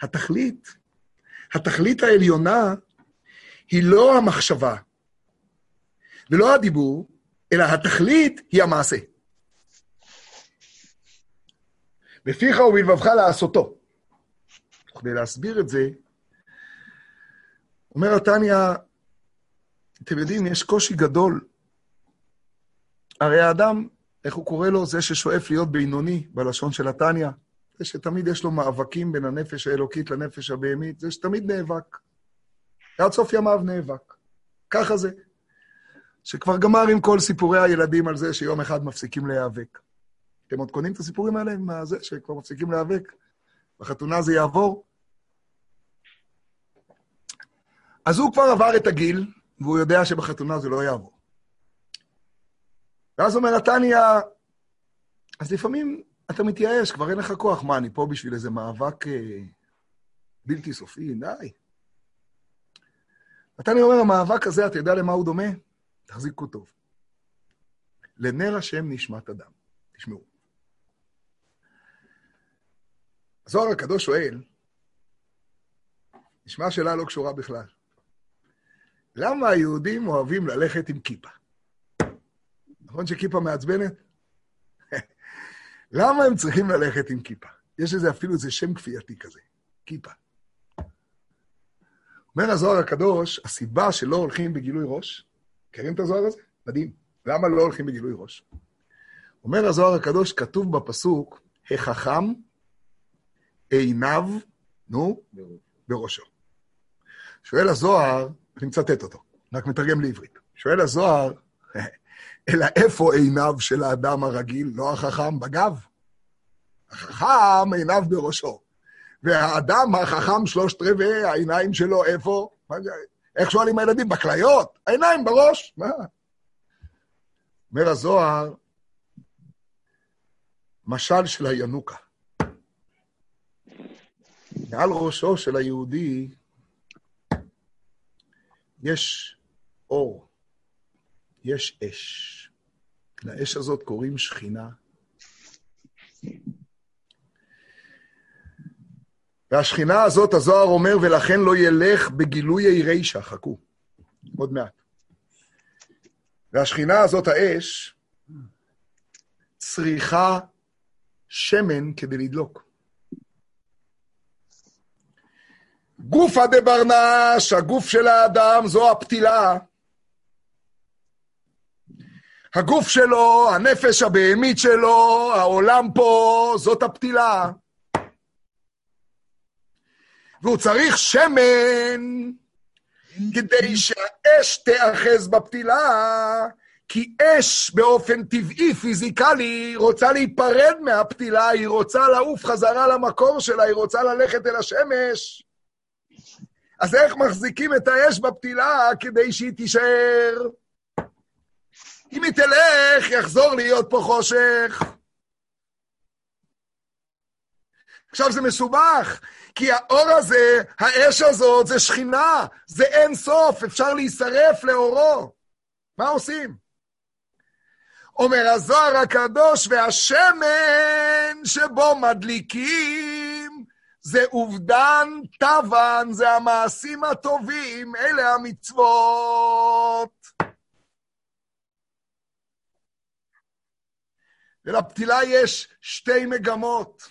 התכלית, התכלית העליונה היא לא המחשבה ולא הדיבור, אלא התכלית היא המעשה. בפיך ובלבבך לעשותו. כדי להסביר את זה, אומר התניא, אתם יודעים, יש קושי גדול. הרי האדם, איך הוא קורא לו? זה ששואף להיות בינוני, בלשון של התניא. זה שתמיד יש לו מאבקים בין הנפש האלוקית לנפש הבהמית, זה שתמיד נאבק. עד סוף ימיו נאבק. ככה זה. שכבר גמר עם כל סיפורי הילדים על זה שיום אחד מפסיקים להיאבק. אתם עוד קונים את הסיפורים האלה עם זה שכבר מפסיקים להיאבק? בחתונה זה יעבור? אז הוא כבר עבר את הגיל, והוא יודע שבחתונה זה לא יעבור. ואז אומר התניא, אז לפעמים אתה מתייאש, כבר אין לך כוח. מה, אני פה בשביל איזה מאבק אה, בלתי סופי? די. התניא אומר, המאבק הזה, אתה יודע למה הוא דומה? תחזיקו טוב. לנר השם נשמת אדם. תשמעו. הזוהר הקדוש שואל, נשמע שאלה לא קשורה בכלל. למה היהודים אוהבים ללכת עם כיפה? נכון שכיפה מעצבנת? למה הם צריכים ללכת עם כיפה? יש לזה אפילו איזה שם כפייתי כזה, כיפה. אומר הזוהר הקדוש, הסיבה שלא הולכים בגילוי ראש, מכירים את הזוהר הזה? מדהים. למה לא הולכים בגילוי ראש? אומר הזוהר הקדוש, כתוב בפסוק, החכם עיניו, נו, בראשו. שואל הזוהר, אני מצטט אותו, רק מתרגם לעברית. שואל הזוהר, אלא איפה עיניו של האדם הרגיל, לא החכם, בגב? החכם עיניו בראשו. והאדם החכם שלושת רבעי, העיניים שלו איפה? איך שואלים הילדים? בכליות? העיניים בראש? מה? אומר הזוהר, משל של הינוקה. מעל ראשו של היהודי יש אור, יש אש. לאש הזאת קוראים שכינה. והשכינה הזאת, הזוהר אומר, ולכן לא ילך בגילוי רישא, חכו, עוד מעט. והשכינה הזאת, האש, צריכה שמן כדי לדלוק. גופא דברנש, הגוף של האדם, זו הפתילה. הגוף שלו, הנפש הבהמית שלו, העולם פה, זאת הפתילה. והוא צריך שמן כדי שהאש תאחז בפתילה, כי אש באופן טבעי, פיזיקלי, רוצה להיפרד מהפתילה, היא רוצה לעוף חזרה למקור שלה, היא רוצה ללכת אל השמש. אז איך מחזיקים את האש בפתילה כדי שהיא תישאר? אם היא תלך, יחזור להיות פה חושך. עכשיו, זה מסובך, כי האור הזה, האש הזאת, זה שכינה, זה אין סוף, אפשר להישרף לאורו. מה עושים? אומר הזוהר הקדוש, והשמן שבו מדליקים, זה אובדן טבן, זה המעשים הטובים, אלה המצוות. ולפתילה יש שתי מגמות.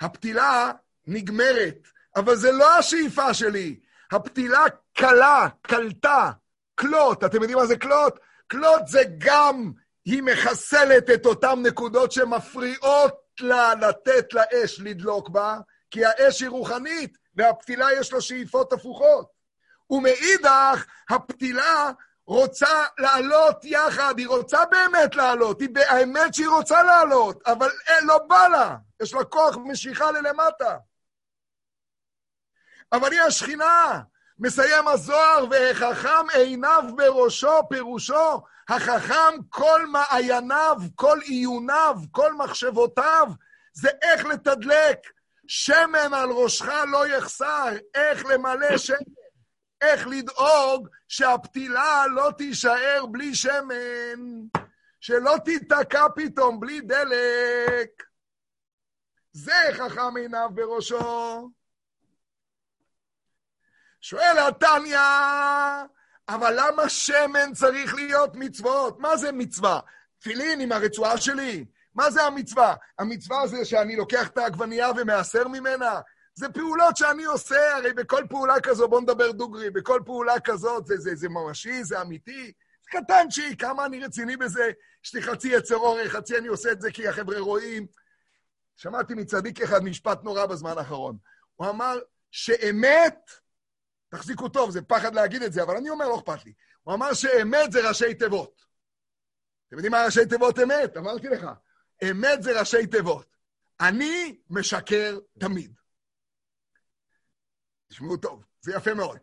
הפתילה נגמרת, אבל זה לא השאיפה שלי. הפתילה קלה, קלטה, קלוט. אתם יודעים מה זה קלוט? קלוט זה גם, היא מחסלת את אותן נקודות שמפריעות לה לתת לאש לדלוק בה, כי האש היא רוחנית, והפתילה יש לה שאיפות הפוכות. ומאידך, הפתילה רוצה לעלות יחד, היא רוצה באמת לעלות, היא האמת שהיא רוצה לעלות, אבל אין, לא בא לה, יש לה כוח משיכה ללמטה. אבל היא השכינה, מסיים הזוהר, והחכם עיניו בראשו, פירושו, החכם כל מעייניו, כל עיוניו, כל מחשבותיו, זה איך לתדלק. שמן על ראשך לא יחסר, איך למלא שמן, איך לדאוג שהפתילה לא תישאר בלי שמן, שלא תיתקע פתאום בלי דלק. זה חכם עיניו בראשו. שואל התניא, אבל למה שמן צריך להיות מצוות? מה זה מצווה? תפילין עם הרצועה שלי. מה זה המצווה? המצווה זה שאני לוקח את העגבנייה ומעשר ממנה? זה פעולות שאני עושה, הרי בכל פעולה כזו, בואו נדבר דוגרי, בכל פעולה כזאת זה, זה, זה ממשי, זה אמיתי. זה קטנצ'י, כמה אני רציני בזה. יש לי חצי יצר אורך, חצי אני עושה את זה כי החבר'ה רואים. שמעתי מצדיק אחד משפט נורא בזמן האחרון. הוא אמר שאמת תחזיקו טוב, זה פחד להגיד את זה, אבל אני אומר, לא אכפת לי. הוא אמר שאמת זה ראשי תיבות. אתם יודעים מה ראשי תיבות אמת? אמרתי לך. אמת זה ראשי תיבות. אני משקר תמיד. תשמעו טוב, זה יפה מאוד.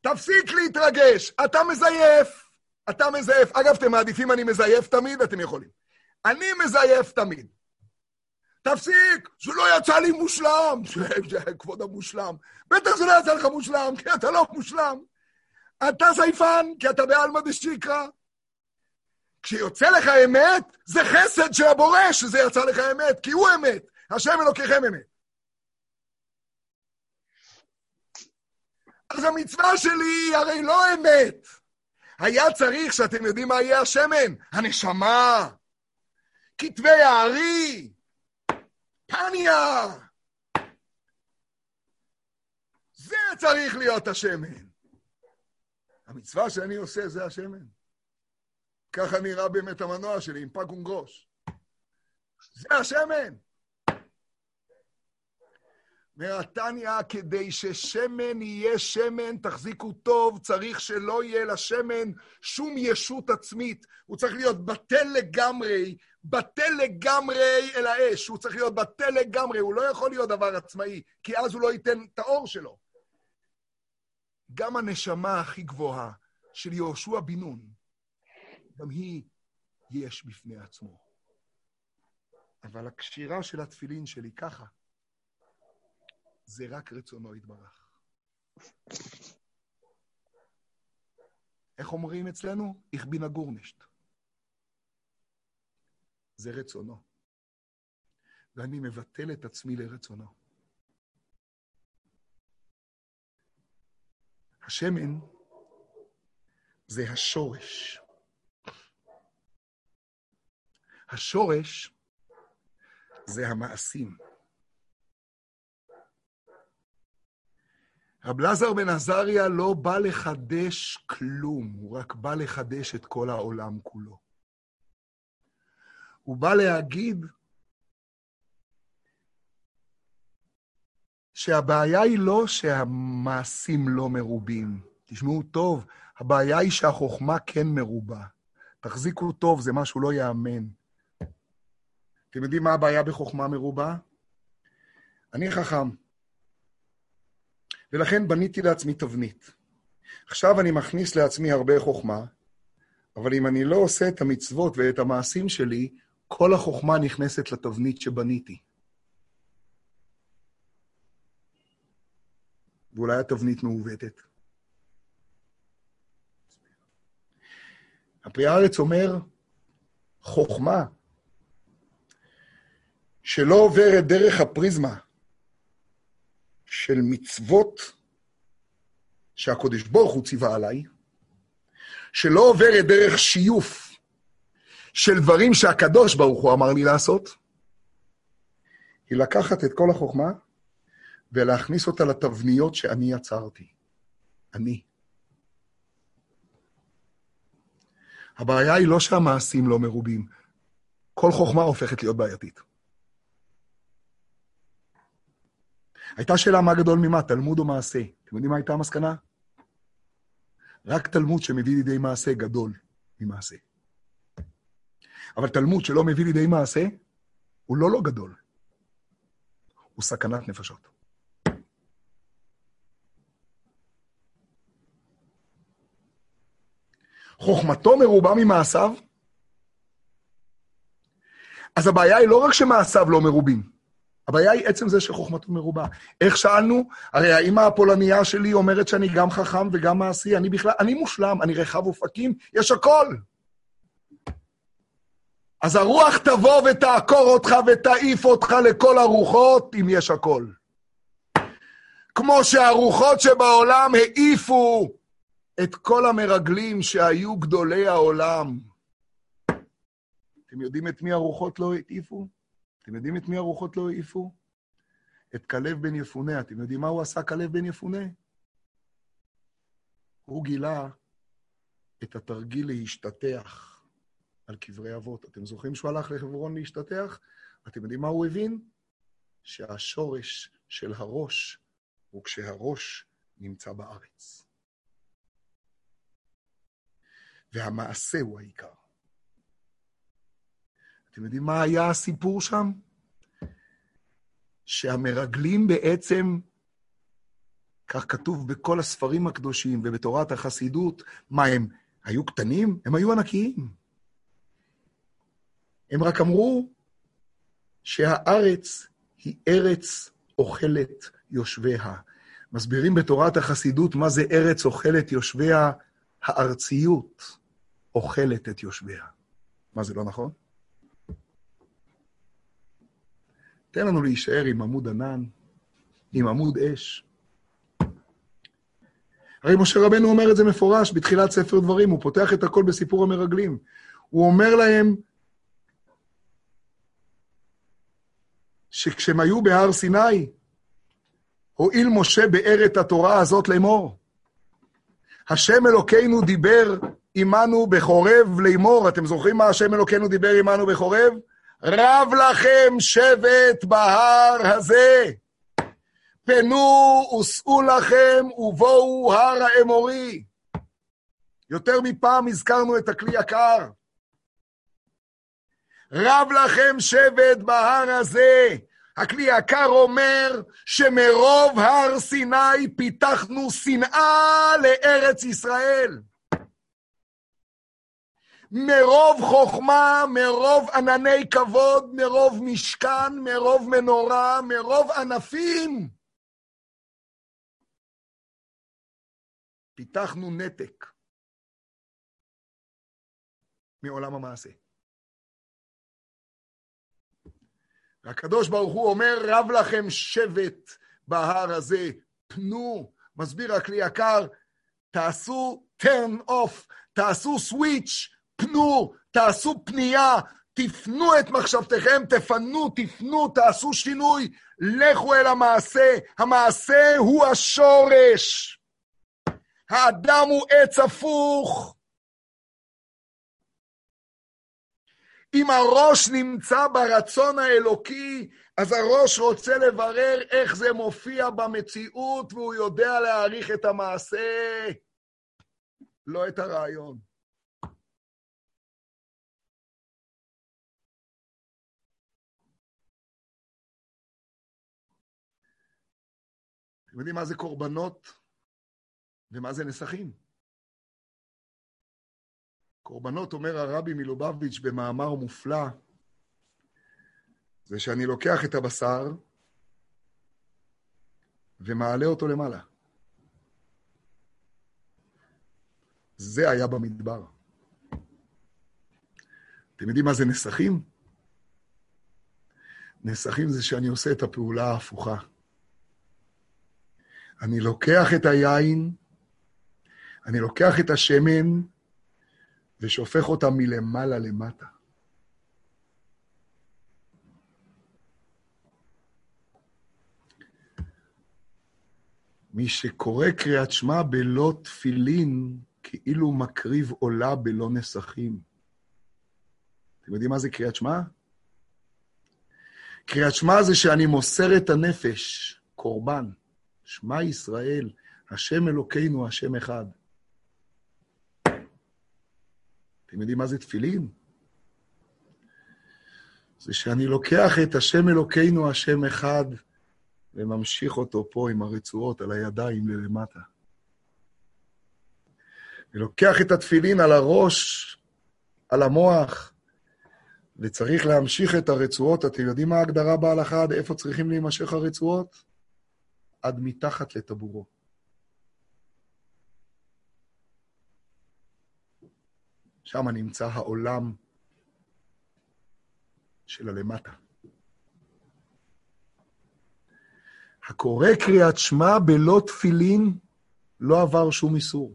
תפסיק להתרגש, אתה מזייף. אתה מזייף. אגב, אתם מעדיפים אני מזייף תמיד? אתם יכולים. אני מזייף תמיד. תפסיק, זה לא יצא לי מושלם. כבוד המושלם. בטח זה לא יצא לך מושלם, כי אתה לא מושלם. אתה זייפן, כי אתה בעלמא דשיקרא. כשיוצא לך אמת, זה חסד של הבורא שזה יצא לך אמת, כי הוא אמת. השם אלוקיכם אמת. אז המצווה שלי היא הרי לא אמת. היה צריך שאתם יודעים מה יהיה השמן? הנשמה, כתבי הארי, פניה. זה צריך להיות השמן. המצווה שאני עושה זה השמן. ככה נראה באמת המנוע שלי עם פג ונגרוש. זה השמן. אומר התניא, כדי ששמן יהיה שמן, תחזיקו טוב, צריך שלא יהיה לשמן שום ישות עצמית. הוא צריך להיות בטל לגמרי, בטל לגמרי אל האש. הוא צריך להיות בטל לגמרי, הוא לא יכול להיות דבר עצמאי, כי אז הוא לא ייתן את האור שלו. גם הנשמה הכי גבוהה של יהושע בן נון, גם היא יש בפני עצמו. אבל הקשירה של התפילין שלי ככה, זה רק רצונו יתברך. איך אומרים אצלנו? איך הגורנשט. זה רצונו. ואני מבטל את עצמי לרצונו. השמן זה השורש. השורש זה המעשים. רב לזר בן עזריה לא בא לחדש כלום, הוא רק בא לחדש את כל העולם כולו. הוא בא להגיד שהבעיה היא לא שהמעשים לא מרובים. תשמעו טוב, הבעיה היא שהחוכמה כן מרובה. תחזיקו טוב, זה משהו לא ייאמן. אתם יודעים מה הבעיה בחוכמה מרובה? אני חכם. ולכן בניתי לעצמי תבנית. עכשיו אני מכניס לעצמי הרבה חוכמה, אבל אם אני לא עושה את המצוות ואת המעשים שלי, כל החוכמה נכנסת לתבנית שבניתי. ואולי התבנית מעוותת. הפרי הארץ אומר, חוכמה שלא עוברת דרך הפריזמה של מצוות שהקודש ברוך הוא ציווה עליי, שלא עוברת דרך שיוף של דברים שהקדוש ברוך הוא אמר לי לעשות, היא לקחת את כל החוכמה ולהכניס אותה לתבניות שאני יצרתי. אני. הבעיה היא לא שהמעשים לא מרובים, כל חוכמה הופכת להיות בעייתית. הייתה שאלה מה גדול ממה, תלמוד או מעשה. אתם יודעים מה הייתה המסקנה? רק תלמוד שמביא לידי מעשה גדול ממעשה. אבל תלמוד שלא מביא לידי מעשה, הוא לא לא גדול. הוא סכנת נפשות. חוכמתו מרובה ממעשיו, אז הבעיה היא לא רק שמעשיו לא מרובים, הבעיה היא עצם זה שחוכמתו מרובה. איך שאלנו? הרי האמא הפולניה שלי אומרת שאני גם חכם וגם מעשי, אני בכלל, אני מושלם, אני רחב אופקים, יש הכל. אז הרוח תבוא ותעקור אותך ותעיף אותך לכל הרוחות, אם יש הכל. כמו שהרוחות שבעולם העיפו את כל המרגלים שהיו גדולי העולם. אתם יודעים את מי הרוחות לא העיפו? אתם יודעים את מי הרוחות לא העיפו? את כלב בן יפונה. אתם יודעים מה הוא עשה, כלב בן יפונה? הוא גילה את התרגיל להשתטח על קברי אבות. אתם זוכרים שהוא הלך לחברון להשתטח? אתם יודעים מה הוא הבין? שהשורש של הראש הוא כשהראש נמצא בארץ. והמעשה הוא העיקר. אתם יודעים מה היה הסיפור שם? שהמרגלים בעצם, כך כתוב בכל הספרים הקדושים ובתורת החסידות, מה הם, היו קטנים? הם היו ענקיים. הם רק אמרו שהארץ היא ארץ אוכלת יושביה. מסבירים בתורת החסידות מה זה ארץ אוכלת יושביה, הארציות אוכלת את יושביה. מה זה לא נכון? תן לנו להישאר עם עמוד ענן, עם עמוד אש. הרי משה רבנו אומר את זה מפורש בתחילת ספר דברים, הוא פותח את הכל בסיפור המרגלים. הוא אומר להם שכשהם היו בהר סיני, הואיל משה באר את התורה הזאת לאמור. השם אלוקינו דיבר עמנו בחורב לאמור. אתם זוכרים מה השם אלוקינו דיבר עמנו בחורב? רב לכם שבט בהר הזה. פנו וסעו לכם ובואו הר האמורי. יותר מפעם הזכרנו את הכלי יקר. רב לכם שבט בהר הזה. הכלי יקר אומר שמרוב הר סיני פיתחנו שנאה לארץ ישראל. מרוב חוכמה, מרוב ענני כבוד, מרוב משכן, מרוב מנורה, מרוב ענפים. פיתחנו נתק מעולם המעשה. והקדוש ברוך הוא אומר, רב לכם שבט בהר הזה, פנו, מסביר הכלי יקר, תעשו turn off, תעשו switch, פנו, תעשו פנייה, תפנו את מחשבתכם, תפנו, תפנו, תעשו שינוי, לכו אל המעשה. המעשה הוא השורש. האדם הוא עץ הפוך. אם הראש נמצא ברצון האלוקי, אז הראש רוצה לברר איך זה מופיע במציאות, והוא יודע להעריך את המעשה, לא את הרעיון. אתם יודעים מה זה קורבנות ומה זה נסכים? קורבנות, אומר הרבי מלובביץ' במאמר מופלא, זה שאני לוקח את הבשר ומעלה אותו למעלה. זה היה במדבר. אתם יודעים מה זה נסכים? נסכים זה שאני עושה את הפעולה ההפוכה. אני לוקח את היין, אני לוקח את השמן ושופך אותם מלמעלה למטה. מי שקורא קריאת שמע בלא תפילין, כאילו מקריב עולה בלא נסכים. אתם יודעים מה זה קריאת שמע? קריאת שמע זה שאני מוסר את הנפש, קורבן. שמע ישראל, השם אלוקינו, השם אחד. אתם יודעים מה זה תפילין? זה שאני לוקח את השם אלוקינו, השם אחד, וממשיך אותו פה עם הרצועות על הידיים ללמטה. ולוקח את התפילין על הראש, על המוח, וצריך להמשיך את הרצועות. אתם יודעים מה ההגדרה בהלכה עד איפה צריכים להימשך הרצועות? עד מתחת לטבורו. שם נמצא העולם של הלמטה. הקורא קריאת שמע בלא תפילין לא עבר שום איסור.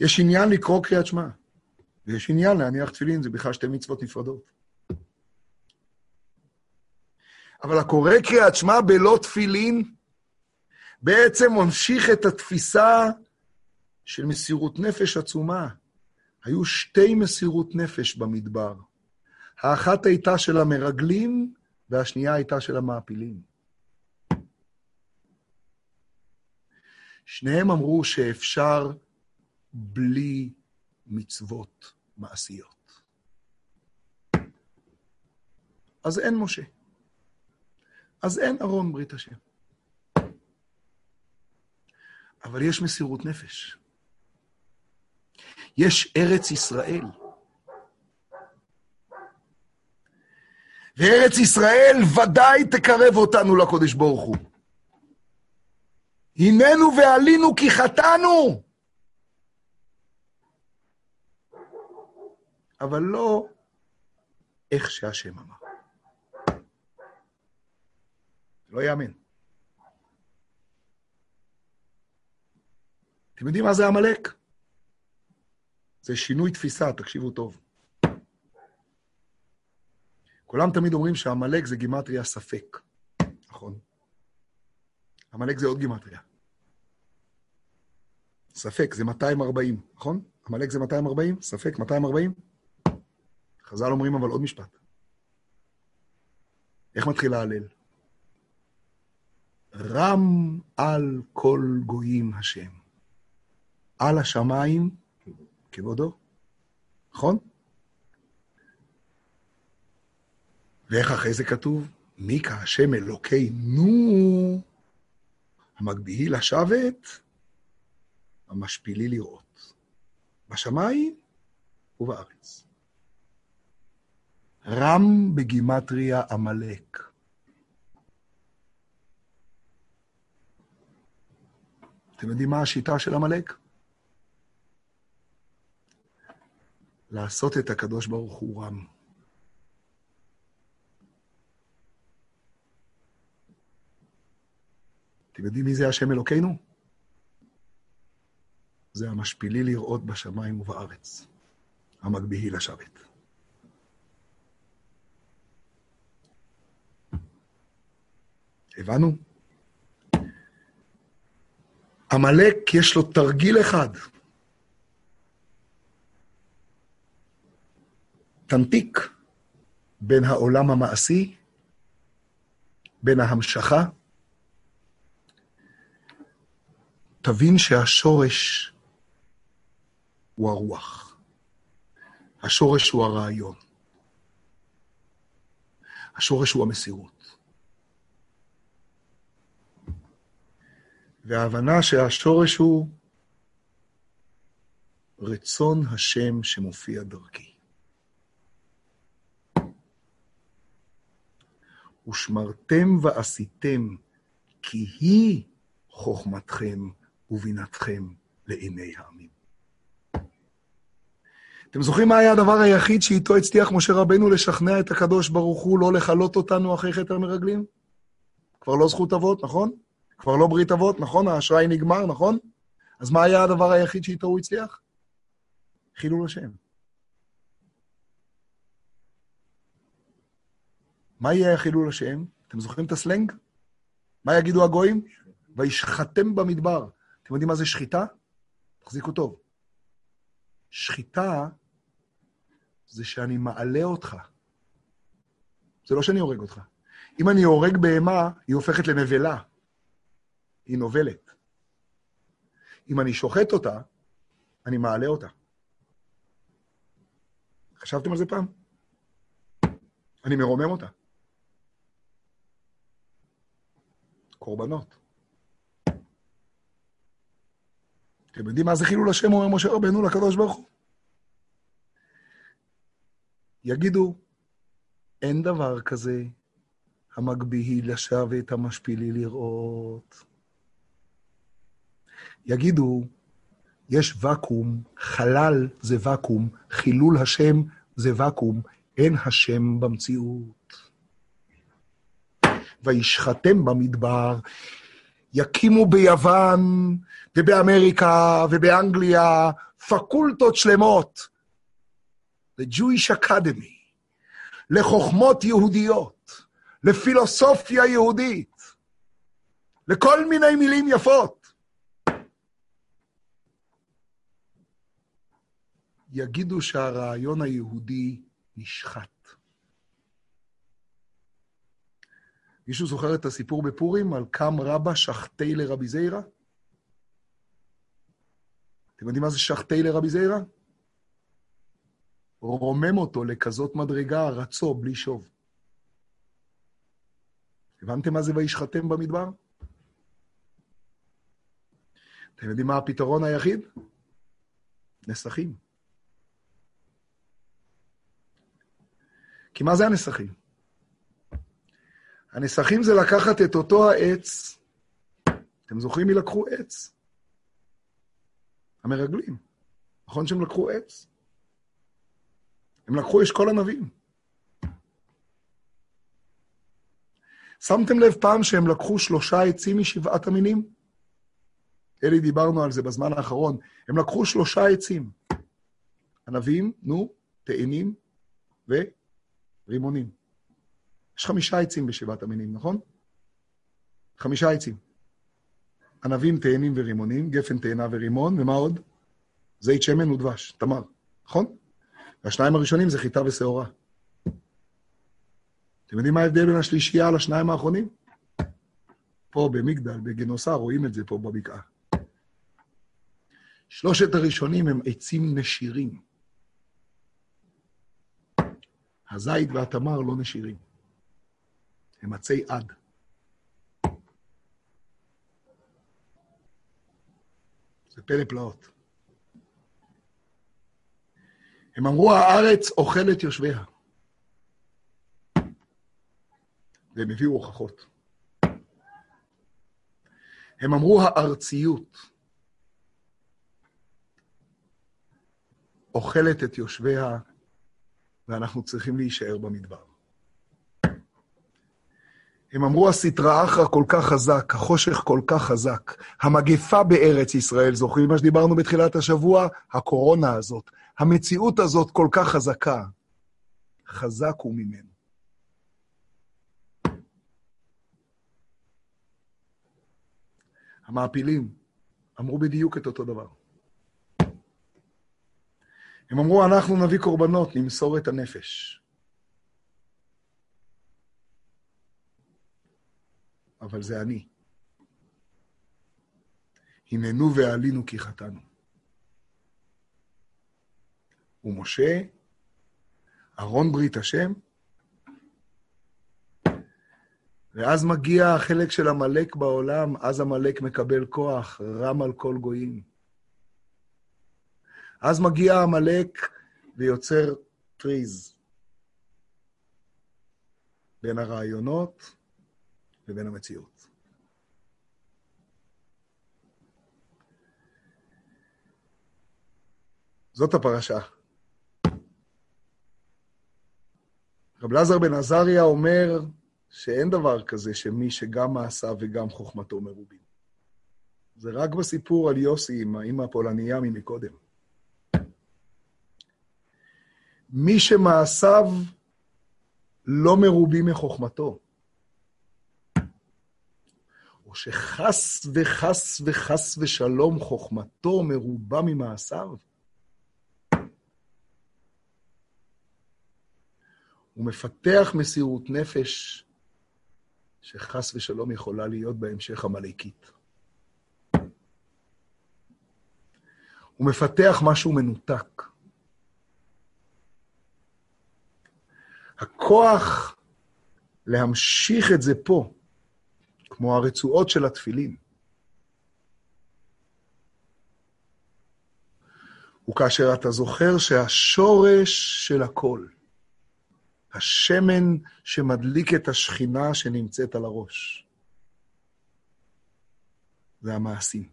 יש עניין לקרוא קריאת שמע, ויש עניין להניח תפילין, זה בכלל שתי מצוות נפרדות. אבל הקורא קריאת שמע בלא תפילין, בעצם ממשיך את התפיסה של מסירות נפש עצומה. היו שתי מסירות נפש במדבר. האחת הייתה של המרגלים, והשנייה הייתה של המעפילים. שניהם אמרו שאפשר בלי מצוות מעשיות. אז אין משה. אז אין ארון ברית השם. אבל יש מסירות נפש. יש ארץ ישראל. וארץ ישראל ודאי תקרב אותנו לקודש ברוך הוא. הננו ועלינו כי חטאנו. אבל לא איך שהשם אמר. לא יאמן. אתם יודעים מה זה עמלק? זה שינוי תפיסה, תקשיבו טוב. כולם תמיד אומרים שעמלק זה גימטריה ספק, נכון? עמלק זה עוד גימטריה. ספק זה 240, נכון? עמלק זה 240? ספק 240? חז"ל אומרים אבל עוד משפט. איך מתחיל ההלל? רם על כל גויים השם. על השמיים כבודו, נכון? ואיך אחרי זה כתוב? מי כהשם אלוקינו, המגביהי לשבת, המשפילי לראות. בשמיים ובארץ. רם בגימטריה עמלק. אתם יודעים מה השיטה של עמלק? לעשות את הקדוש ברוך הוא רם. אתם יודעים מי זה השם אלוקינו? זה המשפילי לראות בשמיים ובארץ, המגביהי לשבת. הבנו? עמלק יש לו תרגיל אחד. תמתיק בין העולם המעשי, בין ההמשכה. תבין שהשורש הוא הרוח. השורש הוא הרעיון. השורש הוא המסירות. וההבנה שהשורש הוא רצון השם שמופיע דרכי. ושמרתם ועשיתם, כי היא חוכמתכם ובינתכם לעיני העמים. אתם זוכרים מה היה הדבר היחיד שאיתו הצליח משה רבנו לשכנע את הקדוש ברוך הוא לא לכלות אותנו אחרי חטא המרגלים? כבר לא זכות אבות, נכון? כבר לא ברית אבות, נכון? האשראי נגמר, נכון? אז מה היה הדבר היחיד שאיתו הוא הצליח? חילול השם. מה יהיה חילול השם? אתם זוכרים את הסלנג? מה יגידו הגויים? וישחטם במדבר. אתם יודעים מה זה שחיטה? תחזיקו טוב. שחיטה זה שאני מעלה אותך. זה לא שאני הורג אותך. אם אני הורג בהמה, היא הופכת לנבלה. היא נובלת. אם אני שוחט אותה, אני מעלה אותה. חשבתם על זה פעם? אני מרומם אותה. קורבנות. אתם יודעים מה זה חילול השם, אומר משה רבנו לקדוש ברוך הוא? יגידו, אין דבר כזה המגביהי ואת המשפילי לראות. יגידו, יש ואקום, חלל זה ואקום, חילול השם זה ואקום, אין השם במציאות. וישחטם במדבר, יקימו ביוון ובאמריקה ובאנגליה פקולטות שלמות, ל-Jewish Academy, לחוכמות יהודיות, לפילוסופיה יהודית, לכל מיני מילים יפות. יגידו שהרעיון היהודי נשחט. מישהו זוכר את הסיפור בפורים על קם רבא שחטי לרבי זיירא? אתם יודעים מה זה שחטי לרבי זיירא? רומם אותו לכזאת מדרגה, רצו בלי שוב. הבנתם מה זה וישחטם במדבר? אתם יודעים מה הפתרון היחיד? נסכים. כי מה זה הנסכים? הנסכים זה לקחת את אותו העץ, אתם זוכרים מי לקחו עץ? המרגלים. נכון שהם לקחו עץ? הם לקחו אשכול ענבים. שמתם לב פעם שהם לקחו שלושה עצים משבעת המינים? אלי, דיברנו על זה בזמן האחרון. הם לקחו שלושה עצים. ענבים, נו, תאנים ורימונים. יש חמישה עצים בשבעת המינים, נכון? חמישה עצים. ענבים, תאנים ורימונים, גפן, תאנה ורימון, ומה עוד? זית שמן ודבש, תמר, נכון? והשניים הראשונים זה חיטה ושעורה. אתם יודעים מה ההבדל בין השלישייה לשניים האחרונים? פה במגדל, בגנוסר, רואים את זה פה בבקעה. שלושת הראשונים הם עצים נשירים. הזית והתמר לא נשירים. הם עצי עד. זה פלא פלאות. הם אמרו, הארץ אוכלת יושביה. והם הביאו הוכחות. הם אמרו, הארציות אוכלת את יושביה, ואנחנו צריכים להישאר במדבר. הם אמרו, הסטרא אחרא כל כך חזק, החושך כל כך חזק, המגפה בארץ ישראל, זוכרים מה שדיברנו בתחילת השבוע? הקורונה הזאת, המציאות הזאת כל כך חזקה. חזק הוא ממנו. המעפילים אמרו בדיוק את אותו דבר. הם אמרו, אנחנו נביא קורבנות, נמסור את הנפש. אבל זה אני. הננו ועלינו כי חטאנו. ומשה, ארון ברית השם, ואז מגיע החלק של עמלק בעולם, אז עמלק מקבל כוח, רם על כל גויים. אז מגיע עמלק ויוצר טריז בין הרעיונות לבין המציאות. זאת הפרשה. רב לזר בן עזריה אומר שאין דבר כזה שמי שגם מעשיו וגם חוכמתו מרובים. זה רק בסיפור על יוסי עם האמא הפולניה ממקודם. מי שמעשיו לא מרובים מחוכמתו, שחס וחס וחס ושלום חוכמתו מרובה ממעשיו, הוא מפתח מסירות נפש שחס ושלום יכולה להיות בהמשך עמלקית. הוא מפתח משהו מנותק. הכוח להמשיך את זה פה, כמו הרצועות של התפילין, הוא כאשר אתה זוכר שהשורש של הכל, השמן שמדליק את השכינה שנמצאת על הראש, זה המעשים.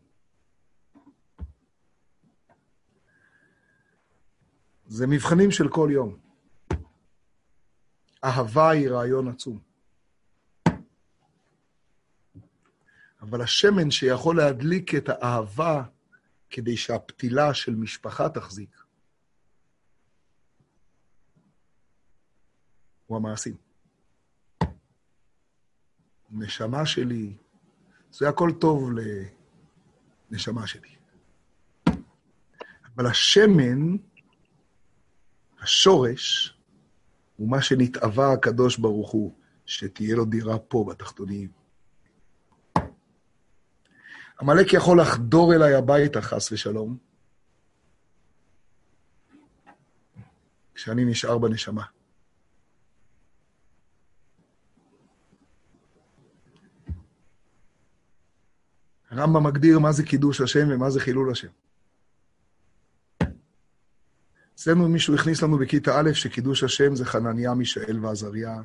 זה מבחנים של כל יום. אהבה היא רעיון עצום. אבל השמן שיכול להדליק את האהבה כדי שהפתילה של משפחה תחזיק, הוא המעשים. נשמה שלי, זה הכל טוב לנשמה שלי. אבל השמן, השורש, הוא מה שנתאווה הקדוש ברוך הוא, שתהיה לו דירה פה, בתחתונים. עמלק יכול לחדור אליי הביתה, חס ושלום, כשאני נשאר בנשמה. הרמב"ם מגדיר מה זה קידוש השם ומה זה חילול השם. אצלנו מישהו הכניס לנו בכיתה א' שקידוש השם זה חנניה, מישאל ועזריה,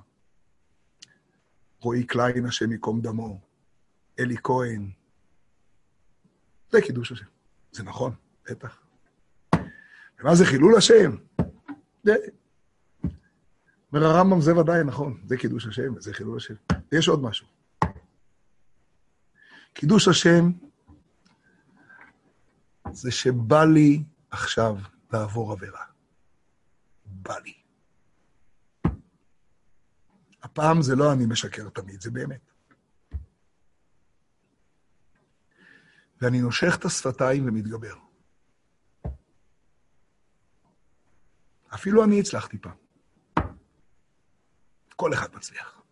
רועי קליין, השם ייקום דמו, אלי כהן. זה קידוש השם. זה נכון, בטח. ומה זה חילול השם? זה... אומר הרמב"ם, זה ודאי נכון, זה קידוש השם וזה חילול השם. ויש עוד משהו. קידוש השם זה שבא לי עכשיו לעבור עבירה. בא לי. הפעם זה לא אני משקר תמיד, זה באמת. ואני נושך את השפתיים ומתגבר. אפילו אני הצלחתי פעם. כל אחד מצליח.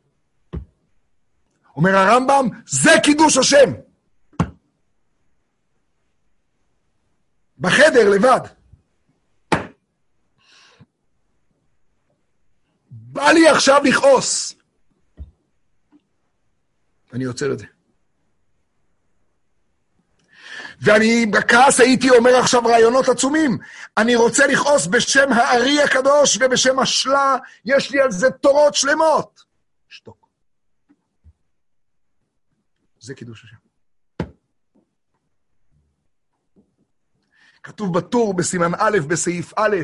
אומר הרמב"ם, זה קידוש השם. בחדר, לבד. בא לי עכשיו לכעוס. אני עוצר את זה. ואני בכעס הייתי אומר עכשיו רעיונות עצומים. אני רוצה לכעוס בשם הארי הקדוש ובשם השלה, יש לי על זה תורות שלמות. שתוק. זה קידוש השם. כתוב בטור בסימן א', בסעיף א',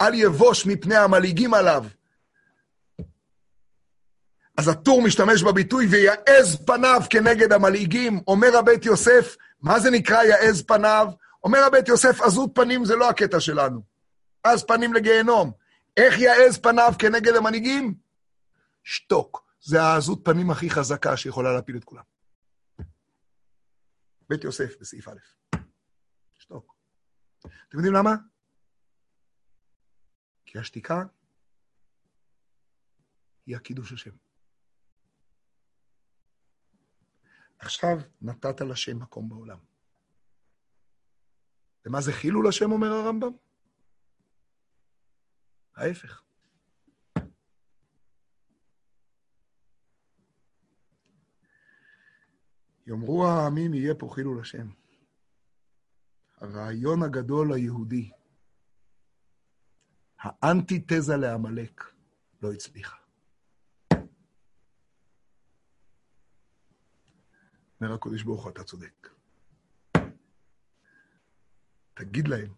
אל יבוש מפני המלעיגים עליו. אז הטור משתמש בביטוי ויעז פניו כנגד המלעיגים. אומר הבית יוסף, מה זה נקרא יעז פניו? אומר הבית יוסף, עזות פנים זה לא הקטע שלנו. עז פנים לגיהנום. איך יעז פניו כנגד המנהיגים? שתוק. זה העזות פנים הכי חזקה שיכולה להפיל את כולם. בית יוסף בסעיף א'. שתוק. אתם יודעים למה? כי השתיקה היא הקידוש השם. עכשיו נתת לשם מקום בעולם. ומה זה חילול השם, אומר הרמב"ם? ההפך. יאמרו העמים, יהיה פה חילול השם. הרעיון הגדול היהודי, האנטיתזה לעמלק, לא הצליחה. אומר הקודש ברוך הוא, אתה צודק. תגיד להם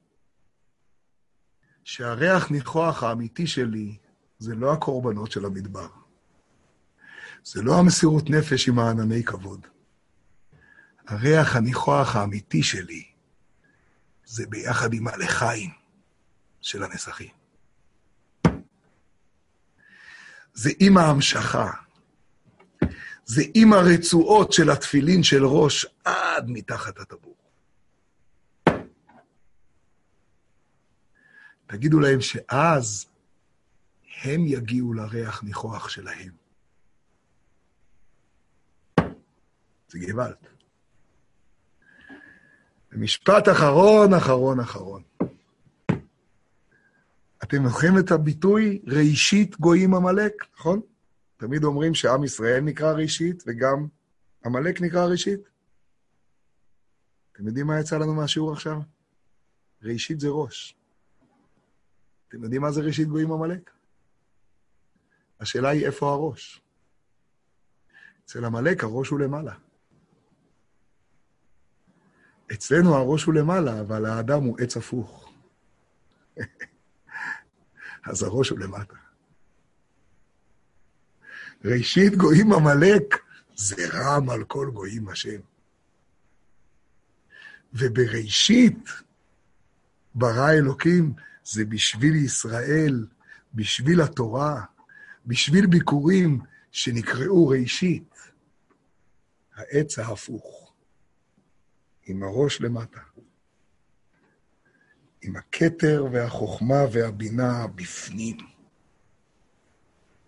שהריח ניחוח האמיתי שלי זה לא הקורבנות של המדבר. זה לא המסירות נפש עם הענני כבוד. הריח הניחוח האמיתי שלי זה ביחד עם הלחיים של הנסכים. זה עם ההמשכה, זה עם הרצועות של התפילין של ראש עד מתחת הטבור. תגידו להם שאז הם יגיעו לריח ניחוח שלהם. זה גוואלד. משפט אחרון, אחרון, אחרון. אתם זוכרים את הביטוי ראשית גויים עמלק, נכון? תמיד אומרים שעם ישראל נקרא ראשית, וגם עמלק נקרא ראשית. אתם יודעים מה יצא לנו מהשיעור עכשיו? ראשית זה ראש. אתם יודעים מה זה ראשית גויים עמלק? השאלה היא איפה הראש. אצל עמלק הראש הוא למעלה. אצלנו הראש הוא למעלה, אבל האדם הוא עץ הפוך. אז הראש הוא למטה. ראשית גויים עמלק זה רם על כל גויים השם. ובראשית ברא אלוקים זה בשביל ישראל, בשביל התורה, בשביל ביקורים שנקראו ראשית. העץ ההפוך, עם הראש למטה, עם הכתר והחוכמה והבינה בפנים.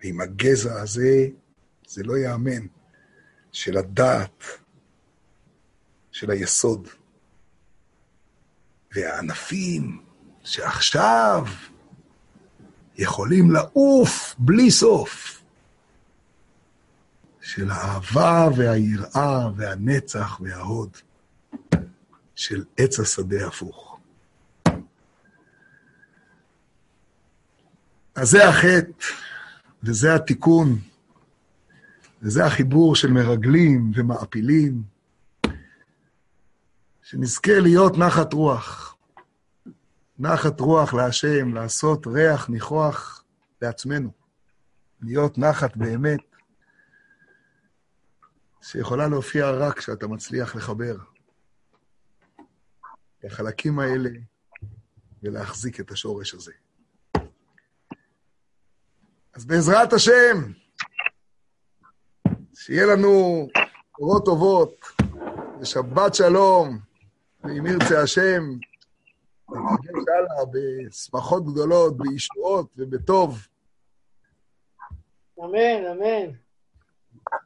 ועם הגזע הזה, זה לא ייאמן, של הדעת, של היסוד. והענפים שעכשיו יכולים לעוף בלי סוף, של האהבה והיראה והנצח וההוד, של עץ השדה הפוך. אז זה החטא, וזה התיקון, וזה החיבור של מרגלים ומעפילים, שנזכה להיות נחת רוח. נחת רוח להשם, לעשות ריח ניחוח לעצמנו. להיות נחת באמת, שיכולה להופיע רק כשאתה מצליח לחבר את החלקים האלה ולהחזיק את השורש הזה. אז בעזרת השם, שיהיה לנו תורות טובות ושבת שלום, ואם ירצה השם, נתקדם הלאה בשמחות גדולות, בישועות ובטוב. אמן, אמן.